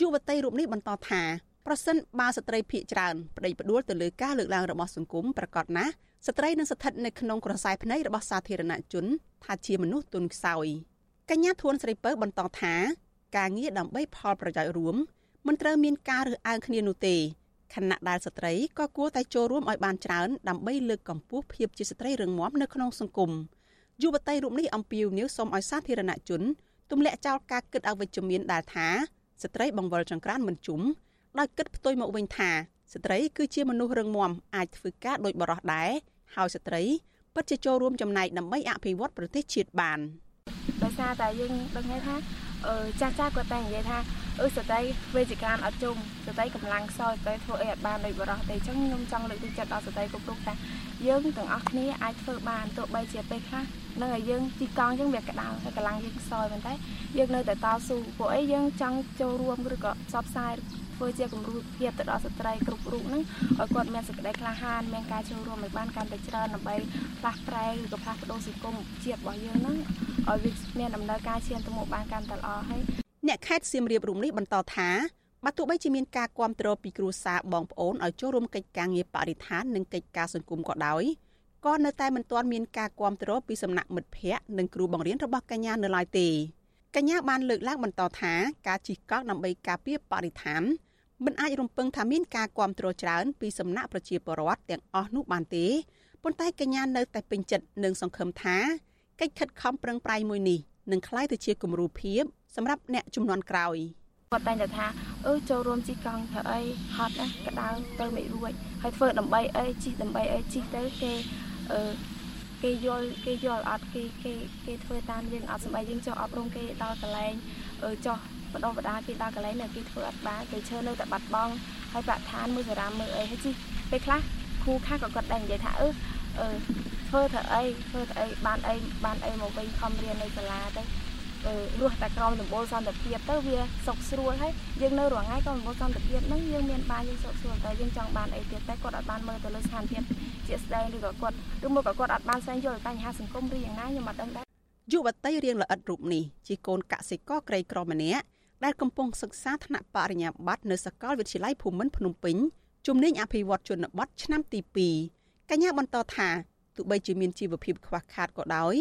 យុវតីរូបនេះបន្តថាប្រសិនបើស្ត្រីភៀកច្រើនប្តីផ្ដួលទៅលើការលើកឡើងរបស់សង្គមប្រកាសណាស់ស្ត្រីនឹងស្ថិតនៅក្នុងក្រសែភ្នែករបស់សាធារណជនថាជាមនុស្សទុនខ្សោយកញ្ញាធួនស្រីពៅបន្តថា ការងារដើម្បីផលប្រយោជន៍រួមមិនត្រូវមានការរើសអើងគ្នានោះទេ ខណៈដែលស្ត្រីក៏គួរតែចូលរួមឲ្យបានច្រើនដើម្បីលើកកម្ពស់ភាពជាស្ត្រីរឹងមាំនៅក្នុងសង្គមយុវតីរូបនេះអំពាវនាវសូមឲ្យសាធារណជនទម្លាក់ចោលការគិតអវិជ្ជមានដែលថាស្ត្រីបង្វិលចង្ក្រានមិនជុំដោយគិតផ្ទុយមកវិញថាស្ត្រីគឺជាមនុស្សរឹងមាំអាចធ្វើការដោយបរិះដែរហើយស្ត្រីពិតជាចូលរួមចំណែកដើម្បីអភិវឌ្ឍប្រទេសជាតិបានដោយសារតែយើងដឹងថាអឺ ចាស់ចាស់គាត់តែនិយាយថាអឺស្ត្រីវេទិកាអត់ជុំស្ត្រីកម្លាំងខ្សោយស្ត្រីធ្វើអីអត់បានដូចបរោះទេអញ្ចឹងខ្ញុំចង់លើកទឹកចិត្តដល់ស្ត្រីគ្រប់រូបថាយើងទាំងអស់គ្នាអាចធ្វើបានទោះបីជាពេលខ្លះនឹងឲ្យយើងទីកង់អញ្ចឹងវាក្តៅហើយកម្លាំងយើងខ្សោយប៉ុន្តែយើងនៅតែតស៊ូពួកអីយើងចង់ចូលរួមឬក៏ផ្សព្វផ្សាយ ធ្វើជាគំរូភាពទៅដល់ស្ត្រីគ្រប់រូបហ្នឹងឲ្យគាត់មានសេចក្តីក្លាហានមានការចូលរួមឲ្យបានកាន់តែច្រើនដើម្បីផ្លាស់ប្រែឬក៏ផ្លាស់ប្ដូរសង្គមជាតិរបស់យើងហ្នឹងឲ្យវាមានដំណើរការឈានទៅមុខបានកាន់តែល្អហើយអ្នកខេត្តសៀមរាបរូបនេះបន្តថាបើទោះបីជាមានការគ្រប់គ្រងពីគ្រួសារបងប្អូនឲ្យចូលរួមកិច្ចការងារបរិស្ថាននិងកិច្ចការសង្គមក៏ដោយក៏នៅតែមិនទាន់មានការគ្រប់គ្រងពីសំណាក់មិត្តភ័ក្តិនិងគ្រូបង្រៀនរបស់កញ្ញានៅឡើយទេកញ្ញាបានលើកឡើងបន្តថាការជិះកង់ដើម្បីការពារបរិស្ថាន មិនអាចរំពឹងថាមានការគ្រប់គ្រងច្រើនពីសំណាក់ប្រជាពលរដ្ឋទាំងអស់នោះបានទេប៉ុន្តែកញ្ញានៅតែពេញចិត្តនិងសង្ឃឹមថាកិច្ចខិតខំប្រឹងប្រែងមួយនេះនឹងក្លាយទៅជាគំរូភាពសម្រាប់អ្នកជំនាន់ក្រោយគាត់តែងតែថាអឺចូលរួមជិះកង់ធ្វើអីហត់ណាក្តៅទៅមិនរួចហើយធ្វើដើម្បីអីជិះដើម្បីអីជិះទៅគេអឺគេយល់គេយល់អត់គេគេគេធ្វើតាមយើងអត់សម្បៃយើងចុះអប់រំគេដល់កន្លែងអឺចុះ បដោះបដាគេដល់កន្លែងនៅគេធ្វើអត់បានគេឈើនៅតែបាត់បង់ហើយប្រាក់ឋានមួយសារាមមើលអីហើយជីពេលខ្លះគ្រូខ្លះក៏គាត់ដែរនិយាយថាអឺអឺធ្វើធ្វើអីធ្វើធ្វើអីបានអីបានអីមកវិញខំរៀននៅសាលាទៅរស់តែក្រោមដំបូលសន្តិភាពទៅវាសុខស្រួលហើយយើងនៅរាល់ថ្ងៃក៏ដំបូលសន្តិភាពហ្នឹងយើងមានបានយើងសុខស្រួលតែយើងចង់បានអីទៀតតែគាត់អត់បានមើលទៅលើស្ថានភាពជាក់ស្ដែងឬក៏គាត់ឬមកក៏គាត់អត់បានស្វែងយល់បញ្ហាសង្គមឬយ៉ាងណាខ្ញុំអត់ដឹងដែរយុវតីរៀងល្អិតរូបនេះជាកូនកសិករក្រីក្រម្នាក់ ដែលកំពុងសិក្សាថ្នាក់បរិញ្ញាបត្រនៅសាកលវិទ្យាល័យភូមិន្ទភ្នំពេញជំនាញអភិវឌ្ឍជនបទឆ្នាំទី2កញ្ញាបន្តថាទោះបីជាមានជីវភាពខ្វះខាតក៏ដោយ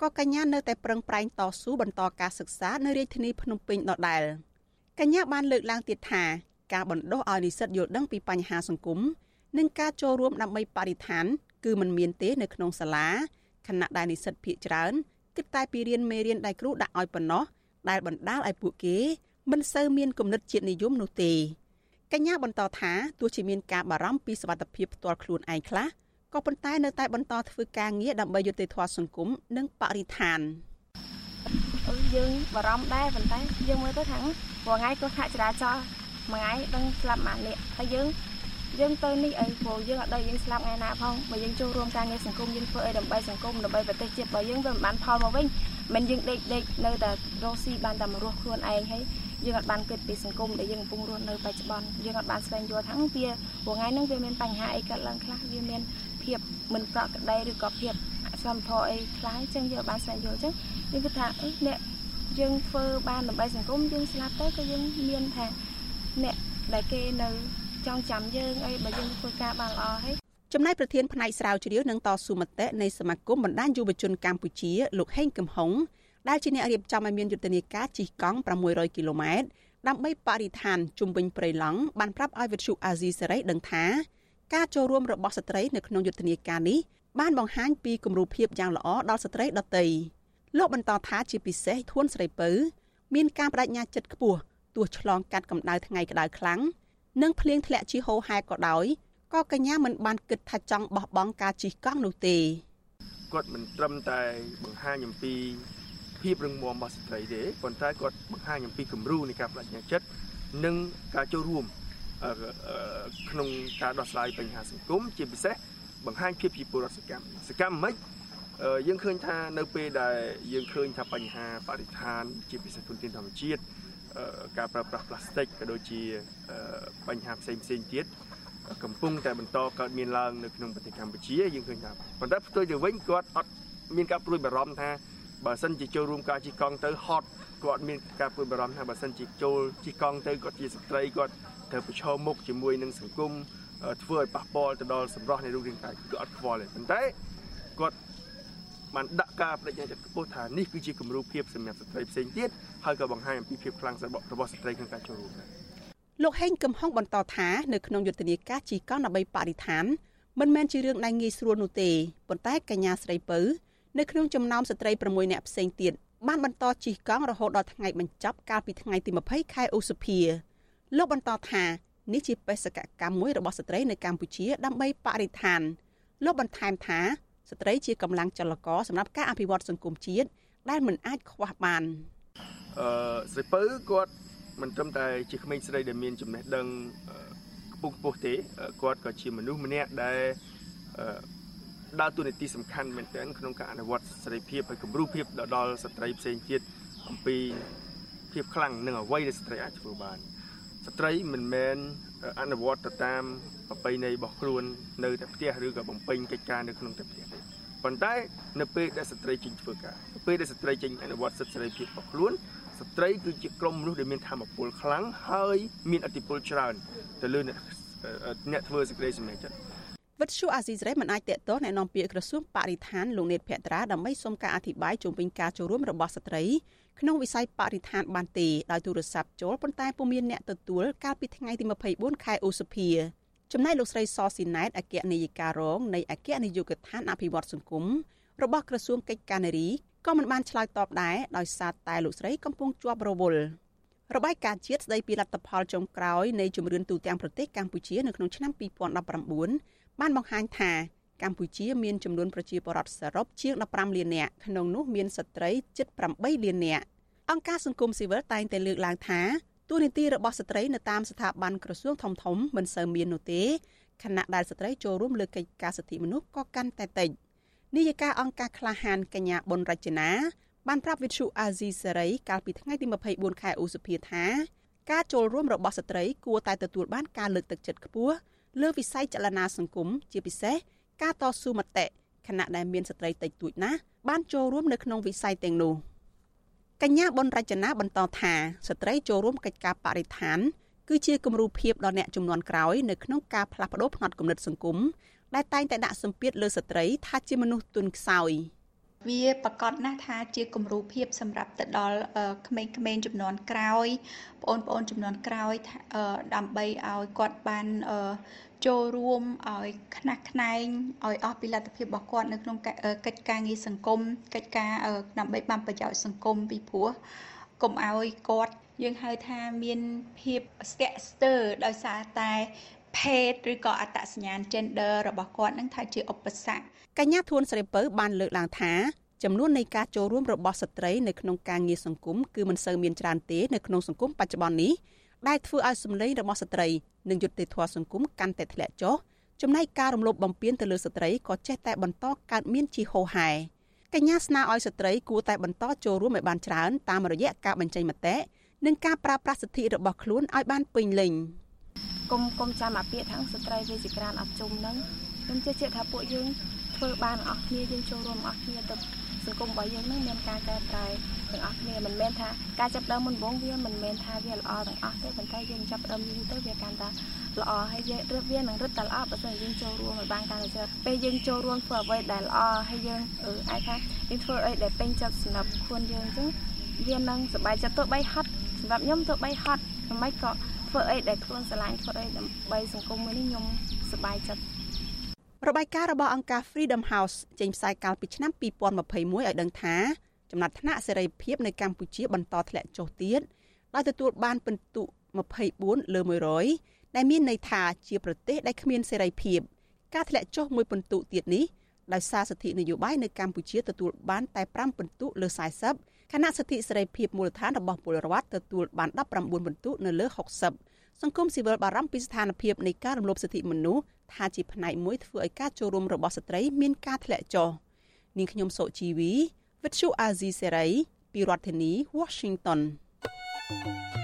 ក៏កញ្ញានៅតែប្រឹងប្រែងតស៊ូបន្តការសិក្សានៅរាជធានីភ្នំពេញដដែលកញ្ញាបានលើកឡើងទៀតថាការបណ្ដុះឲ្យនិស្សិតយល់ដឹងពីបញ្ហាសង្គមនិងការចូលរួមដើម្បីបរិស្ថាន គឺมันមានទេនៅក្នុងសាលាខណៈដែលនិស្សិតភាគច្រើនគិតតែពីរៀនមេរៀនដែលគ្រូដាក់ឲ្យប៉ុណ្ណោះដែលបណ្ដាលឲ្យពួកគេ មិនសូវមានគំនិតជាតិនិយមនោះទេកញ្ញាបន្តថាទោះជាមានការបារម្ភពីសុវត្ថិភាពផ្ទាល់ខ្លួនឯងខ្លះក៏ប៉ុន្តែនៅតែបន្តធ្វើការងារដើម្បីយុត្តិធម៌សង្គមនិងបរិស្ថានអឺយើងបារម្ភដែរប៉ុន្តែយើងមើលទៅថាមួយថ្ងៃក៏ខាក់ចរាចរណ៍មួយថ្ងៃដឹងស្លាប់មួយនាក់ហើយយើងយើងទៅនេះអីព្រោះយើងអត់ដឹងយើងស្លាប់ថ្ងៃណាផងបើយើងចូលរួមការងារសង្គមយើងធ្វើអីដើម្បីសង្គមដើម្បីប្រទេសជាតិរបស់យើងវាមិនបានផលមកវិញមិនយើងដេកដេកនៅតែរស់ស៊ីបានតែមករស់ខ្លួនឯងហើយ យើងអត់បានគិតពីសង្គមដែលយើងកំពុងរស់នៅបច្ចុប្បន្នយើងអត់បានស្វែងយល់ថាវាថ្ងៃហ្នឹងវាមានបញ្ហាអីកើតឡើងខ្លះវាមានភាពមិនប្រក្រតីឬក៏ភាពអសមធម៌អីខ្លះអញ្ចឹងយើងបានស្វែងយល់អញ្ចឹងយើងគិតថាអឺអ្នកយើងធ្វើបានដើម្បីសង្គមយើងស្លាប់ទៅក៏យើងមានថាអ្នកដែលគេនៅចង់ចាំយើងអីបើយើងធ្វើការបានល្អហើយចំណែកប្រធានផ្នែកស្រាវជ្រាវនិងតស៊ូមតិនៃសមាគមបណ្ដាញយុវជនកម្ពុជាលោកហេងកំហុង ដែលជាអ្នករៀបចំឲ្យមានយុទ្ធនាការជិះកង់600គីឡូម៉ែត្រដើម្បីបរិស្ថានជុំវិញព្រៃឡង់បានប្រាប់ឲ្យវិទ្យុអាស៊ីសេរីដឹងថាការចូលរួមរបស់ស្ត្រីនៅក្នុងយុទ្ធនាការនេះបានបង្ហាញពីគំរូភាពយ៉ាងល្អដល់ស្ត្រីដទៃលោកបន្តថាជាពិសេសធួនស្រីពៅមានការបដិញ្ញាចិត្តខ្ពស់ទោះឆ្លងកាត់កម្ដៅថ្ងៃក្តៅខ្លាំងនិងភ្លៀងធ្លាក់ជាហូរហែក៏ដោយក៏កញ្ញាមិនបានគិតថាចង់បោះបង់ការជិះកង់នោះទេគាត់មិនត្រឹមតែបង្ហាញអំពី ភាពរឹងមាំរបស់ស្ត្រីទេប៉ុន្តែគាត់បង្ហាញអំពីគំរូនៃការបដិញ្ញាចិត្តនិងការចូលរួមក្នុងការដោះស្រាយបញ្ហាសង្គមជាពិសេសបង្ហាញភាពជាពលរដ្ឋសកម្មសកម្មមិនយើងឃើញថានៅពេលដែលយើងឃើញថាបញ្ហាបរិស្ថាន ជាពិសេសធនធានធម្មជាតិការប្រើប្រាស់ផ្លាស្ទិកក៏ដូចជាបញ្ហាផ្សេងផ្សេងទៀតកំពុងតែបន្តកើតមានឡើងនៅក្នុងប្រទេសកម្ពុជាយើងឃើញថាប៉ុន្តែផ្ទុយទៅវិញគាត់អត់មានការព្រួយបារម្ភថា បើសិនជាចូលរួមការជិះកង់ទៅហត់គាត់មានការព្រួយបារម្ភថាបើសិនជាចូលជិះកង់ទៅគាត់ជាស្ត្រីគាត់ត្រូវប្រឈមមុខជាមួយនឹងសង្គមធ្វើឲ្យប៉ះពាល់ទៅដល់សម្រស់នៃរូបរាងកាយគឺអត់ខ្វល់ទេប៉ុន្តែគាត់បានដាក់ការបដិញ្ញាចិត្តខ្ពស់ថានេះគឺជាគំរូភាពសម្រាប់ស្ត្រីផ្សេងទៀតហើយក៏បង្ហាញអំពីភាពខ្លាំងរបស់ស្ត្រីក្នុងការចូលរួមដែរលោកហេងកំហុងបន្តថានៅក្នុងយុទ្ធនាការជីកង់ដើម្បីបរិស្ថានមិនមែនជារឿងដែលងាយស្រួលនោះទេប៉ុន្តែកញ្ញាស្រីពៅ នៅក្នុងចំណោមស្ត្រី6នាក់ផ្សេងទៀតបានបន្តជិះកង់រហូតដល់ថ្ងៃបញ្ចប់កាលពីថ្ងៃទី20ខែឧសភាលោកបន្តថានេះជាបេសកកម្មមួយរបស់ស្ត្រីនៅកម្ពុជាដើម្បីបរិស្ថានលោកបន្ថែមថាស្ត្រីជាកម្លាំងចលករសម្រាប់ការអភិវឌ្ឍសង្គមជាតិដែលមិនអាចខ្វះបានអឺស្រីពៅគាត់មិនត្រឹមតែជាក្មេងស្រីដែលមានចំណេះដឹងខ្ពង់ខ្ពស់ទេគាត់ក៏ជាមនុស្សម្នាក់ដែល ដើរតួនាទីសំខាន់មែនទែនក្នុងការអនុវត្តសេរីភាពហើយគំរូភាពដល់ស្ត្រីផ្សេងទៀតអំពីភាពខ្លាំងនិងអ្វីដែលស្ត្រីអាចធ្វើបានស្ត្រីមិនមែនអនុវត្តទៅតាមប្រពៃណីរបស់ខ្លួននៅតែផ្ទះឬក៏បំពេញកិច្ចការនៅក្នុងតែផ្ទះទេប៉ុន្តែនៅពេលដែលស្ត្រីចេញធ្វើការនៅពេលដែលស្ត្រីចេញអនុវត្តសិទ្ធិសេរីភាពរបស់ខ្លួនស្ត្រីគឺជាក្រុមមនុស្សដែលមានធម៌ពលខ្លាំងហើយមានអធិបុលច្រើនទៅលើអ្នកអ្នកធ្វើសេចក្តីសម្រេចចិត្ត វិទ្យុអាស៊ីសេរីមិនអាចតេតតអ្នកនាំពាក្យក្រសួងបរិស្ថានលោកនេតភក្ត្រាដើម្បីសុំការអធិប្បាយជុំវិញការចូលរួមរបស់ស្ត្រីក្នុងវិស័យបរិស្ថានបានទេដោយទូរស័ព្ទចូលប៉ុន្តែពុំមានអ្នកទទួលកាលពីថ្ងៃទី24ខែឧសភាចំណែកលោកស្រីសស៊ីណែតអគ្គនាយិការរងនៃអគ្គនាយកដ្ឋានអភិវឌ្ឍសង្គមរបស់ក្រសួងកិច្ចការនារីក៏មិនបានឆ្លើយតបដែរដោយសារតែលោកស្រីកំពុងជាប់រវល់របាយការណ៍ជាតិស្ដីពីលទ្ធផលចុងក្រោយនៃជំរឿនទូទាំងប្រទេសកម្ពុជានៅក្នុងឆ្នាំ2019 បានបង្ហាញថាកម្ពុជាមានចំនួនប្រជាពលរដ្ឋសរុបជាង15លាននាក់ក្នុងនោះមានស្ត្រីជិត8លាននាក់អង្គការសង្គមស៊ីវិលតែងតែលើកឡើងថាទូនីតិរបស់ស្ត្រីនៅតាមស្ថាប័នក្រសួងធំធំមិនសូវមាននោះទេខណៈដែលស្ត្រីចូលរួមលើកិច្ចការសិទ្ធិមនុស្សក៏កាន់តែតិចនាយិកាអង្គការក្លាហានកញ្ញាប៊ុនរចនាបានប្រាប់វិទ្យុអាស៊ីសេរីកាលពីថ្ងៃទី24ខែឧសភាថាការចូលរួមរបស់ស្ត្រីគួរតែទទួលបានការលើកទឹកចិត្តខ្ពស់ លើវិស័យចលនាសង្គមជាពិសេសការតស៊ូមតិខណៈដែលមានស្ត្រីតិចតួចណាស់បានចូលរួមនៅក្នុងវិស័យទាំងនោះកញ្ញាប៊ុនរចនាបន្តថាស្ត្រីចូលរួមកិច្ចការបរិស្ថានគឺជាគំរូភាពដល់អ្នកចំនួនក្រោយនៅក្នុងការផ្លាស់ប្តូរផ្នត់គំនិតសង្គមដែលតែងតែដាក់សម្ពាធលើស្ត្រីថាជាមនុស្សទុនខ្សោយ វាប្រកាសណាស់ថាជាគំរូភាពសម្រាប់ទៅដល់ក្មេងៗចំនួនក្រោយបងប្អូនចំនួនក្រោយដើម្បីឲ្យគាត់បានចូលរួមឲ្យខ្នះខ្នែងឲ្យអស់ពីលទ្ធភាពរបស់គាត់នៅក្នុងកិច្ចការងារសង្គមកិច្ចការដើម្បីបានប្រយោជន៍សង្គមពីព្រោះកុំឲ្យគាត់យើងហៅថាមានភាពស្ទាក់ស្ទើរដោយសារតែភេទឬក៏អត្តសញ្ញាណ gender របស់គាត់នឹងថាជាឧបសគ្គ កញ្ញាធួនស្រីពៅបានលើកឡើងថាចំនួននៃការចូលរួមរបស់ស្ត្រីនៅក្នុងការងារសង្គមគឺមិនសូវមានច្រើនទេនៅក្នុងសង្គមបច្ចុប្បន្ននេះដែលធ្វើឲ្យសម្លេងរបស់ស្ត្រីនិងយុត្តិធម៌សង្គមកាន់តែធ្លាក់ចុះចំណែកការរំលោភបំពានទៅលើស្ត្រីក៏ចេះតែបន្តកើតមានជាហូរហែកញ្ញាស្នើឲ្យស្ត្រីគួរតែបន្តចូលរួមឲ្យបានច្រើនតាមរយៈការបញ្ចេញមតិនិងការប្រើប្រាស់សិទ្ធិរបស់ខ្លួនឲ្យបានពេញលេញគុំគុំចាំអាពាក្យថាស្ត្រីវាជាក្រានអត់ជុំនឹងខ្ញុំជឿជាក់ថាពួកយើង ធ្វើបានអស់គ្នាយើងចូលរួមអស់គ្នាទៅសង្គមរបស់យើងនឹងមានការកែប្រែទាំងអស់គ្នាមិនមែនថាការចាប់ដើមមុនបងវាមិនមែនថាវាល្អទាំងអស់ទេប៉ុន្តែយើងចាប់ដើមយូរទៅវាកាន់តែល្អហើយយើងរឹតវានឹងរឹតតែល្អបើមិនយើងចូលរួមឲ្យបានកាន់តែច្រើនពេលយើងចូលរួមធ្វើអ្វីដែលល្អហើយយើងអឺអាចថាយើងធ្វើអីដែលពេញចិត្តសម្រាប់ខ្លួនយើងអញ្ចឹងវានឹងសប្បាយចិត្តទោះបីហត់សម្រាប់ខ្ញុំទោះបីហត់មិនក៏ធ្វើអីដែលខ្លួនស្រឡាញ់ធ្វើអីដើម្បីសង្គមមួយនេះខ្ញុំសប្បាយចិត្ត របាយការណ៍របស់អង្គការ Freedom House ចេញផ្សាយកាលពីឆ្នាំ2021ឲ្យដឹងថាចំណាត់ថ្នាក់សេរីភាពនៅកម្ពុជាបន្តធ្លាក់ចុះទៀតដោយទទួលបានពិន្ទុ24លើ100ដែលមានន័យថាជាប្រទេសដែលគ្មានសេរីភាពការធ្លាក់ចុះមួយពិន្ទុទៀតនេះដោយសារសិទ្ធិនយោបាយនៅកម្ពុជាទទួលបានតែ5ពិន្ទុលើ40ខណៈសិទ្ធិសេរីភាពមូលដ្ឋានរបស់ពលរដ្ឋទទួលបាន19ពិន្ទុនៅលើ60សង្គមស៊ីវិលបារម្ភពីស្ថានភាពនៃការរំលោភសិទ្ធិមនុស្ស ថាជាផ្នែកមួយធ្វើឲ្យការចូលរួមរបស់ស្ត្រីមានការធ្លាក់ចុះនាងខ្ញុំសុជីវីវិទ្យុអាស៊ីសេរីពីរដ្ឋធានី Washington thank you